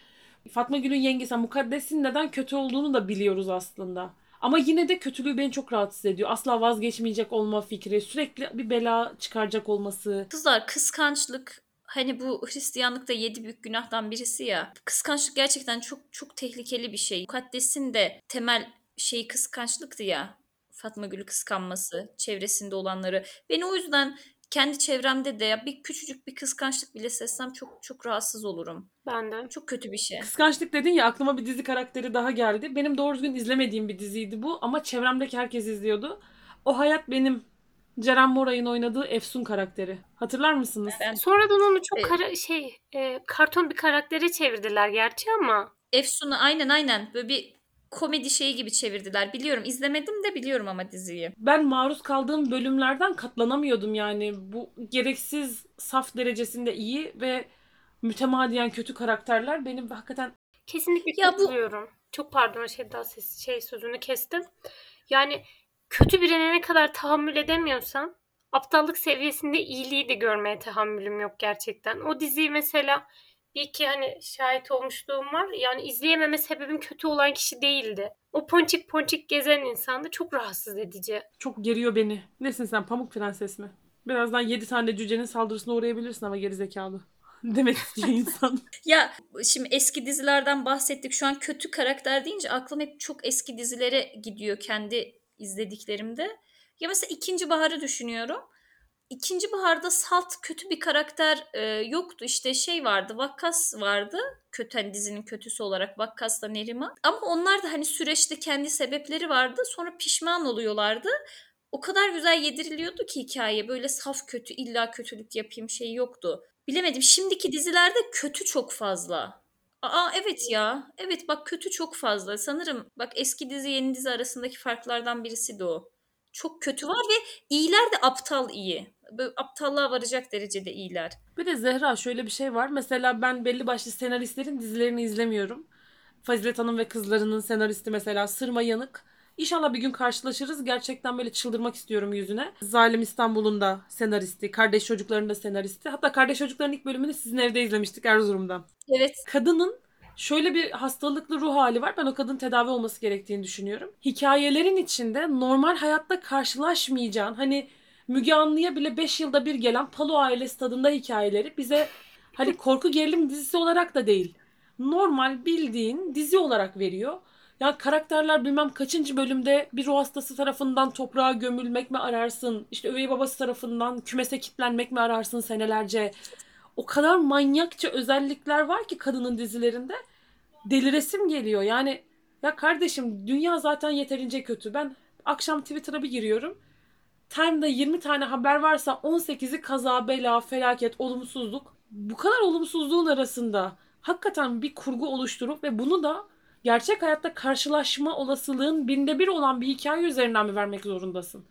Fatma Gül'ün yengesi Mukaddesin neden kötü olduğunu da biliyoruz aslında. Ama yine de kötülüğü beni çok rahatsız ediyor. Asla vazgeçmeyecek olma fikri, sürekli bir bela çıkaracak olması.
Kızlar kıskançlık hani bu Hristiyanlıkta yedi büyük günahtan birisi ya. Kıskançlık gerçekten çok çok tehlikeli bir şey. Mukaddes'in de temel şeyi kıskançlıktı ya. Fatma Gül'ü kıskanması, çevresinde olanları. Beni o yüzden kendi çevremde de ya bir küçücük bir kıskançlık bile sessem çok çok rahatsız olurum.
Ben de.
Çok kötü bir şey.
Kıskançlık dedin ya aklıma bir dizi karakteri daha geldi. Benim doğru düzgün izlemediğim bir diziydi bu ama çevremdeki herkes izliyordu. O Hayat Benim. Ceren Moray'ın oynadığı Efsun karakteri. Hatırlar mısınız?
Ben
Sonradan onu çok
Evet.
kara, şey e, karton bir karaktere çevirdiler gerçi ama
Efsun'u aynen aynen böyle bir komedi şeyi gibi çevirdiler. Biliyorum izlemedim de biliyorum ama diziyi.
Ben maruz kaldığım bölümlerden katlanamıyordum yani. Bu gereksiz saf derecesinde iyi ve mütemadiyen kötü karakterler benim hakikaten
Kesinlikle
Ya bu-
katılıyorum. Çok pardon şey daha ses, şey sözünü kestim. Yani kötü birine ne kadar tahammül edemiyorsam aptallık seviyesinde iyiliği de görmeye tahammülüm yok gerçekten. O diziyi mesela bir iki hani şahit olmuşluğum var. Yani izleyememe sebebim kötü olan kişi değildi. O ponçik ponçik gezen insandı. Çok rahatsız edici.
çok geriyor beni. Nesin sen Pamuk Prenses mi? Birazdan 7 tane cücenin saldırısına uğrayabilirsin ama gerizekalı. Demek istiyor insan.
Ya şimdi eski dizilerden bahsettik. Şu an kötü karakter deyince aklım hep çok eski dizilere gidiyor kendi izlediklerimde. Ya mesela ikinci baharı düşünüyorum. İkinci baharda salt kötü bir karakter e, yoktu. İşte şey vardı, Vakkas vardı. Kötü hani dizinin kötüsü olarak Vakkas'la Neriman. Ama onlar da hani süreçte kendi sebepleri vardı. Sonra pişman oluyorlardı. O kadar güzel yediriliyordu ki hikaye. Böyle saf kötü, illa kötülük yapayım şey yoktu. Bilemedim. Şimdiki dizilerde kötü çok fazla. Aa evet ya. Evet bak kötü çok fazla. Sanırım bak eski dizi yeni dizi arasındaki farklardan birisi de o. Çok kötü var ve iyiler de aptal iyi. Böyle aptallığa varacak derecede iyiler.
Bir de Zehra şöyle bir şey var. Mesela ben belli başlı senaristlerin dizilerini izlemiyorum. Fazilet Hanım ve kızlarının senaristi mesela Sırma Yanık. İnşallah bir gün karşılaşırız. Gerçekten böyle çıldırmak istiyorum yüzüne. Zalim İstanbul'un da senaristi. Kardeş Çocukların da senaristi. Hatta Kardeş Çocukların ilk bölümünü sizin evde izlemiştik Erzurum'da.
Evet.
Kadının şöyle bir hastalıklı ruh hali var. Ben o kadının tedavi olması gerektiğini düşünüyorum. Hikayelerin içinde normal hayatta karşılaşmayacağın hani Müge Anlı'ya bile 5 yılda bir gelen Palo ailesi tadında hikayeleri bize hani korku gerilim dizisi olarak da değil. Normal bildiğin dizi olarak veriyor. Ya karakterler bilmem kaçıncı bölümde bir ruh hastası tarafından toprağa gömülmek mi ararsın? İşte üvey babası tarafından kümese kilitlenmek mi ararsın senelerce? O kadar manyakça özellikler var ki kadının dizilerinde. Deliresim geliyor. Yani ya kardeşim dünya zaten yeterince kötü. Ben akşam Twitter'a bir giriyorum. Time'da 20 tane haber varsa 18'i kaza, bela, felaket, olumsuzluk. bu kadar olumsuzluğun arasında hakikaten bir kurgu oluşturup ve bunu da gerçek hayatta karşılaşma olasılığın binde bir olan bir hikaye üzerinden mi vermek zorundasın?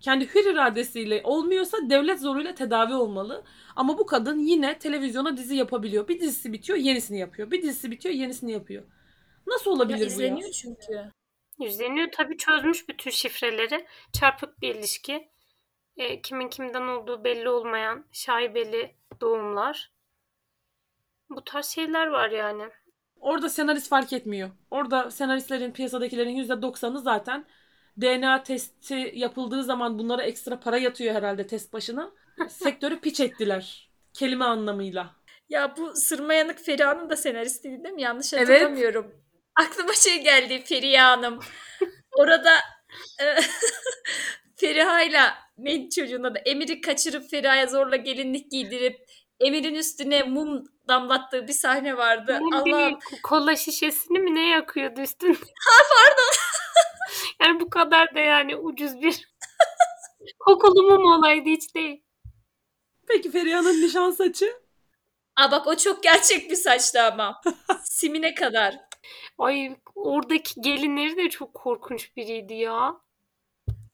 Kendi hür iradesiyle olmuyorsa devlet zoruyla tedavi olmalı. Ama bu kadın yine televizyona dizi yapabiliyor. Bir dizisi bitiyor yenisini yapıyor. Bir dizisi bitiyor yenisini yapıyor. Nasıl
Ya
olabilir bu ya?
izleniyor çünkü.
Yüzleniyor tabii çözmüş bütün şifreleri. Çarpık bir ilişki. E, kimin kimden olduğu belli olmayan şaibeli doğumlar. Bu tarz şeyler var yani.
Orada senarist fark etmiyor. Orada senaristlerin piyasadakilerin %90'ı zaten DNA testi yapıldığı zaman bunlara ekstra para yatıyor herhalde test başına. Sektörü piç ettiler. Kelime anlamıyla.
Ya bu Sırmayanık Feriha'nın da senaristiydi değil mi? Yanlış
Evet.
hatırlamıyorum. Aklıma şey geldi Feriha Hanım. Orada e, Feriha'yla neydi çocuğun adı? Emir'i kaçırıp Feriha'ya zorla gelinlik giydirip Emir'in üstüne mum damlattığı bir sahne vardı. Allah
kola şişesini mi ne yakıyordu üstünde? Ha pardon. yani bu kadar da yani ucuz bir kokulu mum olaydı hiç değil.
Peki Feriha'nın nişan saçı?
Aa bak o çok gerçek bir saçtı ama. Simine kadar.
Ay oradaki gelinleri de çok korkunç biriydi ya.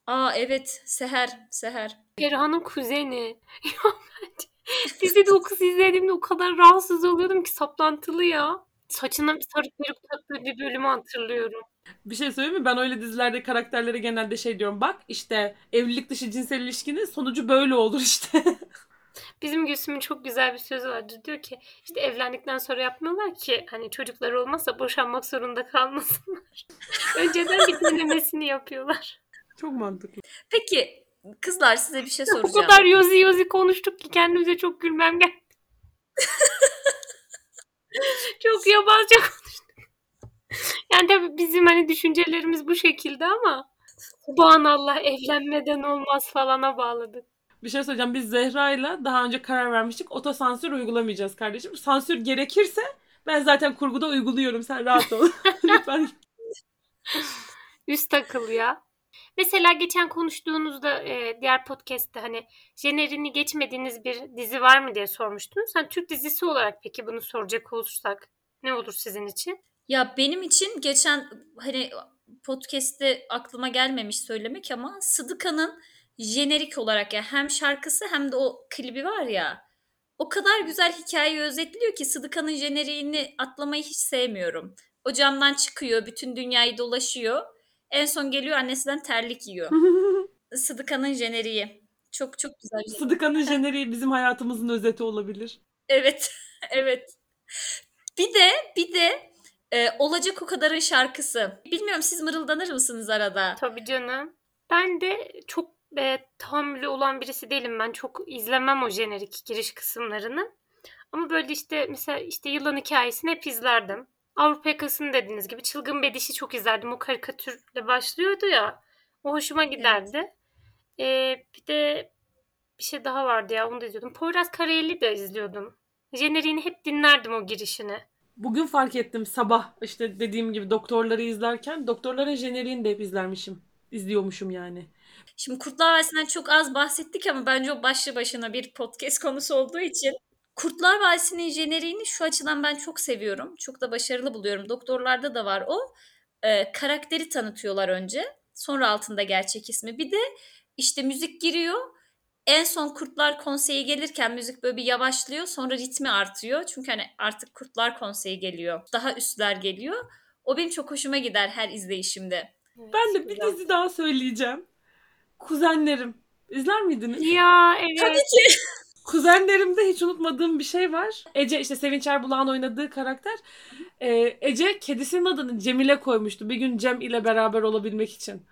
Aa evet Seher, Seher.
Perihan'ın kuzeni. Ya bence dizide o kızı izlediğimde o kadar rahatsız oluyordum ki saplantılı ya. Saçına bir sarı peruk taktığı bir bölümü hatırlıyorum.
Bir şey söyleyeyim mi? Ben öyle dizilerde karakterlere genelde şey diyorum. Bak işte evlilik dışı cinsel ilişkinin sonucu böyle olur işte.
Bizim Gülsüm'ün çok güzel bir sözü vardır. Diyor ki işte evlendikten sonra yapmıyorlar ki hani çocukları olmazsa boşanmak zorunda kalmasınlar. Önceden bir denemesini yapıyorlar.
Çok mantıklı.
Peki kızlar size bir şey
O
soracağım.
kadar yozi yozi konuştuk ki kendimize çok gülmem geldi. çok yabancı konuştuk. Yani tabii bizim hani düşüncelerimiz bu şekilde ama Subhanallah evlenmeden olmaz falana bağladık.
Bir şey söyleyeceğim. Biz Zehra'yla daha önce karar vermiştik. Otosansür uygulamayacağız kardeşim. Sansür gerekirse ben zaten kurguda uyguluyorum. Sen rahat ol. Lütfen.
Üst akıl ya. Mesela geçen konuştuğunuzda e, diğer podcast'te hani jenerini geçmediğiniz bir dizi var mı diye sormuştunuz. Sen Türk dizisi olarak peki bunu soracak olursak ne olur sizin için?
Ya benim için geçen hani podcast'te aklıma gelmemiş söylemek ama Sıdıka'nın jenerik olarak ya hem şarkısı hem de o klibi var ya o kadar güzel hikayeyi özetliyor ki Sıdıka'nın jeneriğini atlamayı hiç sevmiyorum. O camdan çıkıyor, bütün dünyayı dolaşıyor. En son geliyor annesinden terlik yiyor. Sıdıka'nın jeneriği. Çok çok güzel.
Sıdıka'nın jeneriği bizim hayatımızın özeti olabilir.
Evet, evet. Bir de bir de e, olacak o kadarın şarkısı. Bilmiyorum siz mırıldanır mısınız arada?
Tabii canım. Ben de çok e, tahammülü olan birisi değilim. Ben çok izlemem o jenerik giriş kısımlarını. Ama böyle işte mesela işte yılan hikayesini hep izlerdim. Avrupa yakasını dediğiniz gibi çılgın bedişi çok izlerdim. O karikatürle başlıyordu ya. O hoşuma giderdi. E, bir de bir şey daha vardı ya onu da izliyordum. Poyraz Karayel'i de izliyordum. Jeneriğini hep dinlerdim o girişini.
Bugün fark ettim sabah işte dediğim gibi doktorları izlerken doktorların jeneriğini de hep izlermişim. İzliyormuşum yani.
Şimdi Kurtlar Vadisi'nden çok az bahsettik ama bence o başlı başına bir podcast konusu olduğu için Kurtlar Vadisi'nin jeneriğini şu açıdan ben çok seviyorum. Çok da başarılı buluyorum. Doktorlarda da var o. Ee, karakteri tanıtıyorlar önce. Sonra altında gerçek ismi. Bir de işte müzik giriyor. En son Kurtlar Konseyi gelirken müzik böyle bir yavaşlıyor. Sonra ritmi artıyor. Çünkü hani artık Kurtlar Konseyi geliyor. Daha üstler geliyor. O benim çok hoşuma gider her izleyişimde.
Ben de bir dizi daha söyleyeceğim. Kuzenlerim. İzler miydiniz?
Ya evet.
Tabii ki.
Kuzenlerimde hiç unutmadığım bir şey var. Ece işte Sevinç Erbulak'ın oynadığı karakter. Ee, Ece kedisinin adını Cemile koymuştu. Bir gün Cem ile beraber olabilmek için.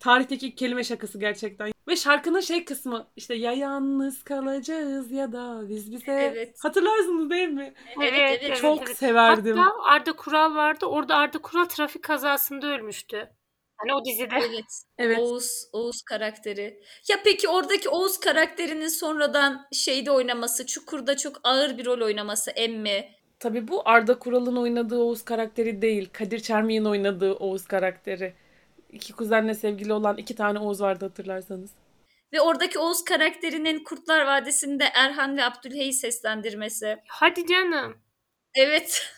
Tarihteki ilk kelime şakası gerçekten. Ve şarkının şey kısmı işte ya yalnız kalacağız ya da biz bize.
Evet.
Hatırlarsınız değil mi?
Evet, evet.
Çok severdim.
Hatta Arda Kural vardı. Orada Arda Kural trafik kazasında ölmüştü. Hani o dizide.
Evet.
Evet.
Oğuz, Oğuz karakteri. Ya peki oradaki Oğuz karakterinin sonradan şeyde oynaması, Çukur'da çok ağır bir rol oynaması emmi.
Tabii bu Arda Kural'ın oynadığı Oğuz karakteri değil. Kadir Çermi'nin oynadığı Oğuz karakteri. İki kuzenle sevgili olan iki tane Oğuz vardı hatırlarsanız.
Ve oradaki Oğuz karakterinin Kurtlar Vadisi'nde Erhan ve Abdülhey'i seslendirmesi.
Hadi canım.
Evet.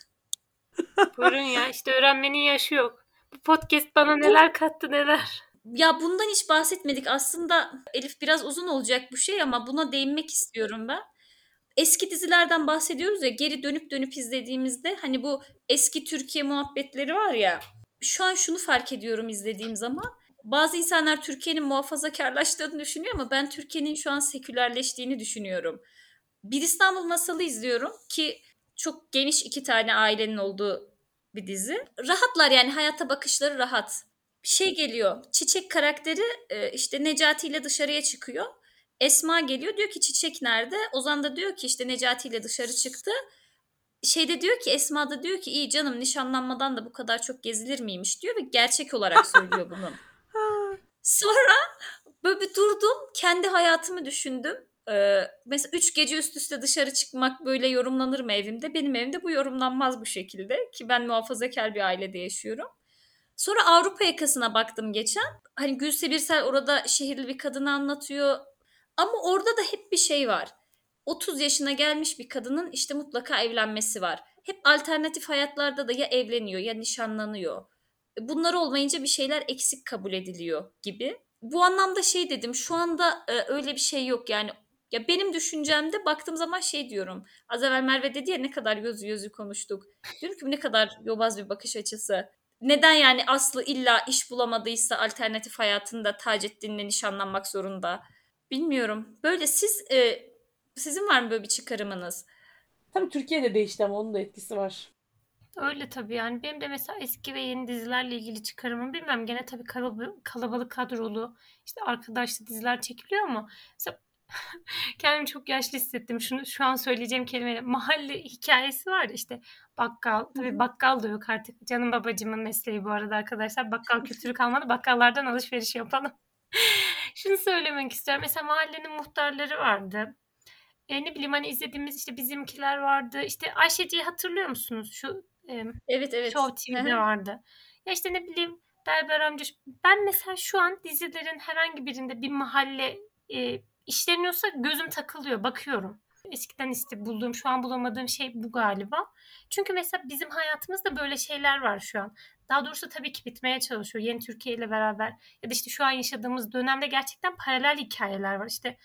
Buyurun ya işte öğrenmenin yaşı yok. Bu podcast bana neler kattı neler.
Ya bundan hiç bahsetmedik. Aslında Elif biraz uzun olacak bu şey ama buna değinmek istiyorum ben. Eski dizilerden bahsediyoruz ya geri dönüp dönüp izlediğimizde hani bu eski Türkiye muhabbetleri var ya. Şu an şunu fark ediyorum izlediğim zaman. Bazı insanlar Türkiye'nin muhafazakarlaştığını düşünüyor ama ben Türkiye'nin şu an sekülerleştiğini düşünüyorum. Bir İstanbul Masalı izliyorum ki çok geniş iki tane ailenin olduğu bir dizi. Rahatlar yani hayata bakışları rahat. Bir şey geliyor. Çiçek karakteri e, işte Necati ile dışarıya çıkıyor. Esma geliyor diyor ki Çiçek nerede? Ozan da diyor ki işte Necati ile dışarı çıktı. Şeyde diyor ki Esma da diyor ki iyi canım nişanlanmadan da bu kadar çok gezilir miymiş diyor ve gerçek olarak söylüyor bunu. Sonra böyle bir durdum. Kendi hayatımı düşündüm. Ee, mesela üç gece üst üste dışarı çıkmak böyle yorumlanır mı evimde? Benim evimde bu yorumlanmaz bu şekilde. Ki ben muhafazakar bir ailede yaşıyorum. Sonra Avrupa yakasına baktım geçen. Hani Gülse Birsel orada şehirli bir kadını anlatıyor. Ama orada da hep bir şey var. 30 yaşına gelmiş bir kadının işte mutlaka evlenmesi var. Hep alternatif hayatlarda da ya evleniyor ya nişanlanıyor. Bunlar olmayınca bir şeyler eksik kabul ediliyor gibi. Bu anlamda şey dedim şu anda e, öyle bir şey yok yani. Ya benim düşüncemde baktığım zaman şey diyorum. Az evvel Merve dedi ya ne kadar gözü gözü konuştuk. Diyorum ki ne kadar yobaz bir bakış açısı. Neden yani Aslı illa iş bulamadıysa alternatif hayatında Taceddin'le nişanlanmak zorunda? Bilmiyorum. Böyle siz e, sizin var mı böyle bir çıkarımınız?
Tabii Türkiye'de değişti ama onun da etkisi var.
Öyle tabii yani benim de mesela eski ve yeni dizilerle ilgili çıkarımım bilmem gene tabii kalabalık, kalabalık kadrolu işte arkadaşlı diziler çekiliyor ama mesela kendimi çok yaşlı hissettim. Şunu şu an söyleyeceğim kelimeyle mahalle hikayesi var işte bakkal tabii bakkal da yok artık. Canım babacımın mesleği bu arada arkadaşlar. Bakkal kültürü kalmadı. Bakkallardan alışveriş yapalım. Şunu söylemek istiyorum. Mesela mahallenin muhtarları vardı. E, ne bileyim hani izlediğimiz işte bizimkiler vardı. İşte Ayşeci'yi hatırlıyor musunuz? Şu e,
Evet evet.
Show TV'de vardı. Ya işte ne bileyim Berber amca. Ben mesela şu an dizilerin herhangi birinde bir mahalle e, işleniyorsa gözüm takılıyor. Bakıyorum. Eskiden işte bulduğum, şu an bulamadığım şey bu galiba. Çünkü mesela bizim hayatımızda böyle şeyler var şu an. Daha doğrusu tabii ki bitmeye çalışıyor yeni Türkiye ile beraber. Ya da işte şu an yaşadığımız dönemde gerçekten paralel hikayeler var. İşte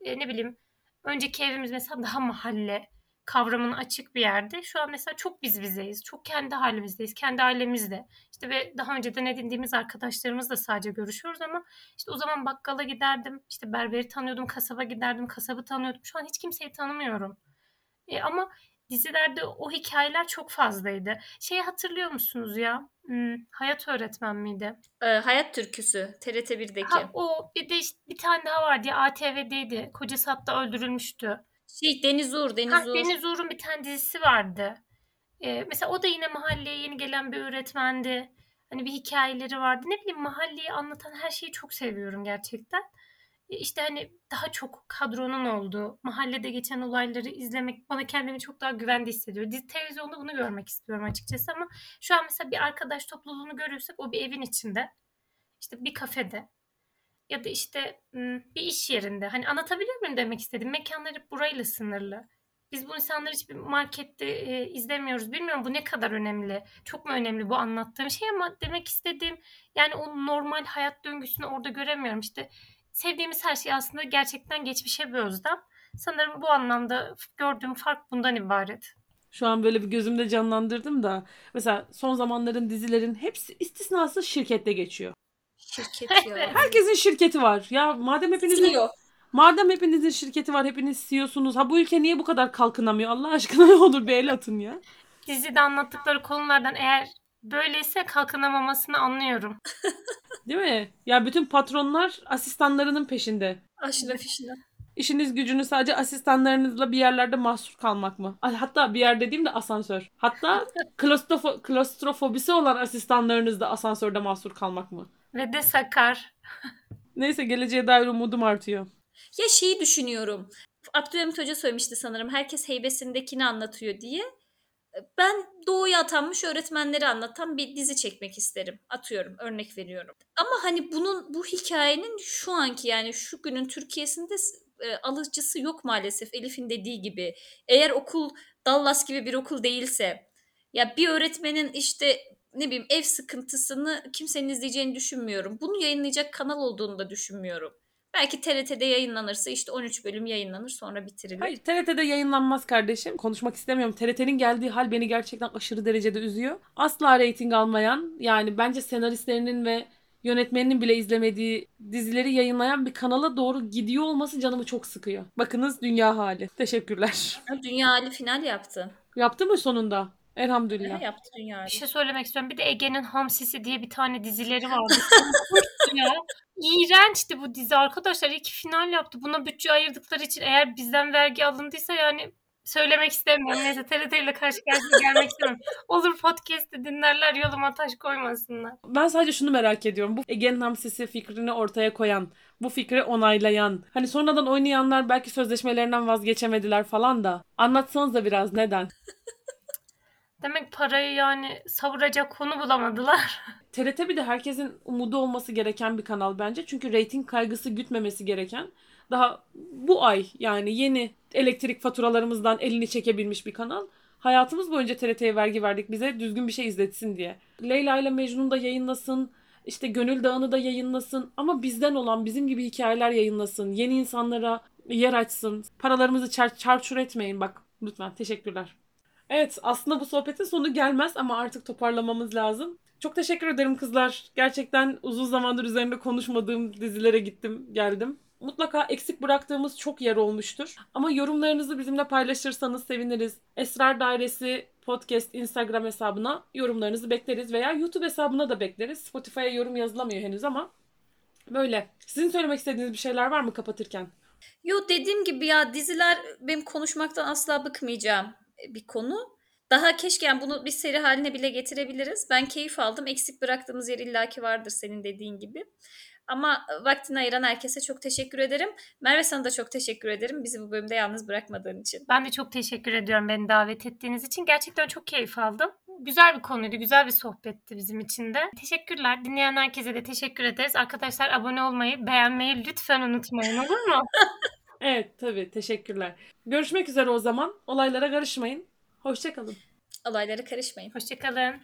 e, ne bileyim önceki evimiz mesela daha mahalle kavramını açık bir yerde. Şu an mesela çok biz bizeyiz. Çok kendi halimizdeyiz. Kendi ailemizde. İşte ve daha önceden edindiğimiz arkadaşlarımızla sadece görüşüyoruz ama işte o zaman bakkala giderdim. İşte berberi tanıyordum. Kasaba giderdim. Kasabı tanıyordum. Şu an hiç kimseyi tanımıyorum. E, ama dizilerde o hikayeler çok fazlaydı. Şeyi hatırlıyor musunuz ya? Hmm, Hayat öğretmen miydi?
Ee, Hayat Türküsü TRT 1'deki.
Ha, o bir de işte bir tane daha vardı ya ATV'deydi. Kocası hatta öldürülmüştü.
Şey Deniz Uğur, Deniz
Ha,
Uğur.
Deniz Uğur'un bir tane dizisi vardı. Ee, mesela o da yine mahalleye yeni gelen bir öğretmendi. Hani bir hikayeleri vardı. Ne bileyim mahalleyi anlatan her şeyi çok seviyorum gerçekten. E, İşte hani daha çok kadronun olduğu, mahallede geçen olayları izlemek bana kendimi çok daha güvende hissediyor. Dizi, televizyonda bunu görmek istiyorum açıkçası ama şu an mesela bir arkadaş topluluğunu görürsek o bir evin içinde, işte bir kafede ya da işte bir iş yerinde. Hani anlatabiliyor muyum demek istedim. Mekanlar hep burayla sınırlı. Biz bu insanları hiçbir markette e, izlemiyoruz. Bilmiyorum bu ne kadar önemli. Çok mu önemli bu anlattığım şey ama demek istediğim yani o normal hayat döngüsünü orada göremiyorum. İşte sevdiğimiz her şey aslında gerçekten geçmişe bir özlem. Sanırım bu anlamda gördüğüm fark bundan ibaret.
Şu an böyle bir gözümde canlandırdım da mesela son zamanların dizilerin hepsi istisnasız şirkette geçiyor.
Şirket ya.
Herkesin şirketi var. Ya madem hepinizin
CEO.
madem hepinizin şirketi var, hepiniz CEO'sunuz. Ha bu ülke niye bu kadar kalkınamıyor? Allah aşkına ne olur bir el atın ya.
Dizide anlattıkları konulardan eğer böyleyse kalkınamamasını anlıyorum.
Değil mi? Ya bütün patronlar asistanlarının peşinde.
Aşına fişine.
İşiniz gücünüz sadece asistanlarınızla bir yerlerde mahsur kalmak mı? Ay, Hatta bir yer dediğim de asansör. Hatta klostrofo- klostrofobisi olan asistanlarınız da asansörde mahsur kalmak mı?
Ve de sakar.
Neyse geleceğe dair umudum artıyor.
Ya şeyi düşünüyorum. Abdülhamit Hoca söylemişti sanırım. Herkes heybesindekini anlatıyor diye. Ben doğuya atanmış öğretmenleri anlatan bir dizi çekmek isterim. Atıyorum, örnek veriyorum. Ama hani bunun bu hikayenin şu anki yani şu günün Türkiye'sinde e, alıcısı yok maalesef Elif'in dediği gibi. Eğer okul Dallas gibi bir okul değilse ya bir öğretmenin işte ne bileyim ev sıkıntısını kimsenin izleyeceğini düşünmüyorum. Bunu yayınlayacak kanal olduğunu da düşünmüyorum. Belki TRT'de yayınlanırsa işte 13 bölüm yayınlanır sonra bitirilir.
Hayır TRT'de yayınlanmaz kardeşim. Konuşmak istemiyorum. TRT'nin geldiği hal beni gerçekten aşırı derecede üzüyor. Asla reyting almayan yani bence senaristlerinin ve yönetmeninin bile izlemediği dizileri yayınlayan bir kanala doğru gidiyor olması canımı çok sıkıyor. Bakınız dünya hali. Teşekkürler.
Dünya Ali final yaptı.
Yaptı mı sonunda? Elhamdülillah.
Ha, yaptı Dünya Ali.
Bir şey söylemek istiyorum. Bir de Ege'nin Hamsisi diye bir tane dizileri vardı. Ya. İğrençti bu dizi arkadaşlar. İki final yaptı. Buna bütçe ayırdıkları için eğer bizden vergi alındıysa yani söylemek istemiyorum. Neyse TRT ile karşı karşıya gelmek istemiyorum. Olur podcast'te dinlerler yoluma taş koymasınlar.
Ben sadece şunu merak ediyorum. Bu Ege'nin hamsisi fikrini ortaya koyan, bu fikri onaylayan, hani sonradan oynayanlar belki sözleşmelerinden vazgeçemediler falan da. Anlatsanız da biraz neden?
Demek parayı yani savuracak konu bulamadılar.
TRT bir de herkesin umudu olması gereken bir kanal bence. Çünkü reyting kaygısı gütmemesi gereken. Daha bu ay yani yeni elektrik faturalarımızdan elini çekebilmiş bir kanal. Hayatımız boyunca TRT'ye vergi verdik bize düzgün bir şey izletsin diye. Leyla ile Mecnun da yayınlasın. işte Gönül Dağı'nı da yayınlasın. Ama bizden olan bizim gibi hikayeler yayınlasın. Yeni insanlara yer açsın. Paralarımızı çar çarçur etmeyin bak lütfen. Teşekkürler. Evet aslında bu sohbetin sonu gelmez ama artık toparlamamız lazım. Çok teşekkür ederim kızlar. Gerçekten uzun zamandır üzerinde konuşmadığım dizilere gittim, geldim. Mutlaka eksik bıraktığımız çok yer olmuştur. Ama yorumlarınızı bizimle paylaşırsanız seviniriz. Esrar Dairesi Podcast Instagram hesabına yorumlarınızı bekleriz veya YouTube hesabına da bekleriz. Spotify'a yorum yazılamıyor henüz ama böyle. Sizin söylemek istediğiniz bir şeyler var mı kapatırken?
Yo dediğim gibi ya diziler benim konuşmaktan asla bıkmayacağım bir konu. Daha keşke yani bunu bir seri haline bile getirebiliriz. Ben keyif aldım. Eksik bıraktığımız yer illaki vardır senin dediğin gibi. Ama vaktini ayıran herkese çok teşekkür ederim. Merve sana da çok teşekkür ederim. Bizi bu bölümde yalnız bırakmadığın için.
Ben de çok teşekkür ediyorum beni davet ettiğiniz için. Gerçekten çok keyif aldım. Güzel bir konuydu, güzel bir sohbetti bizim için de. Teşekkürler. Dinleyen herkese de teşekkür ederiz. Arkadaşlar abone olmayı, beğenmeyi lütfen unutmayın olur mu?
Evet tabii teşekkürler. Görüşmek üzere o zaman. Olaylara karışmayın. Hoşçakalın.
Olaylara karışmayın.
Hoşçakalın.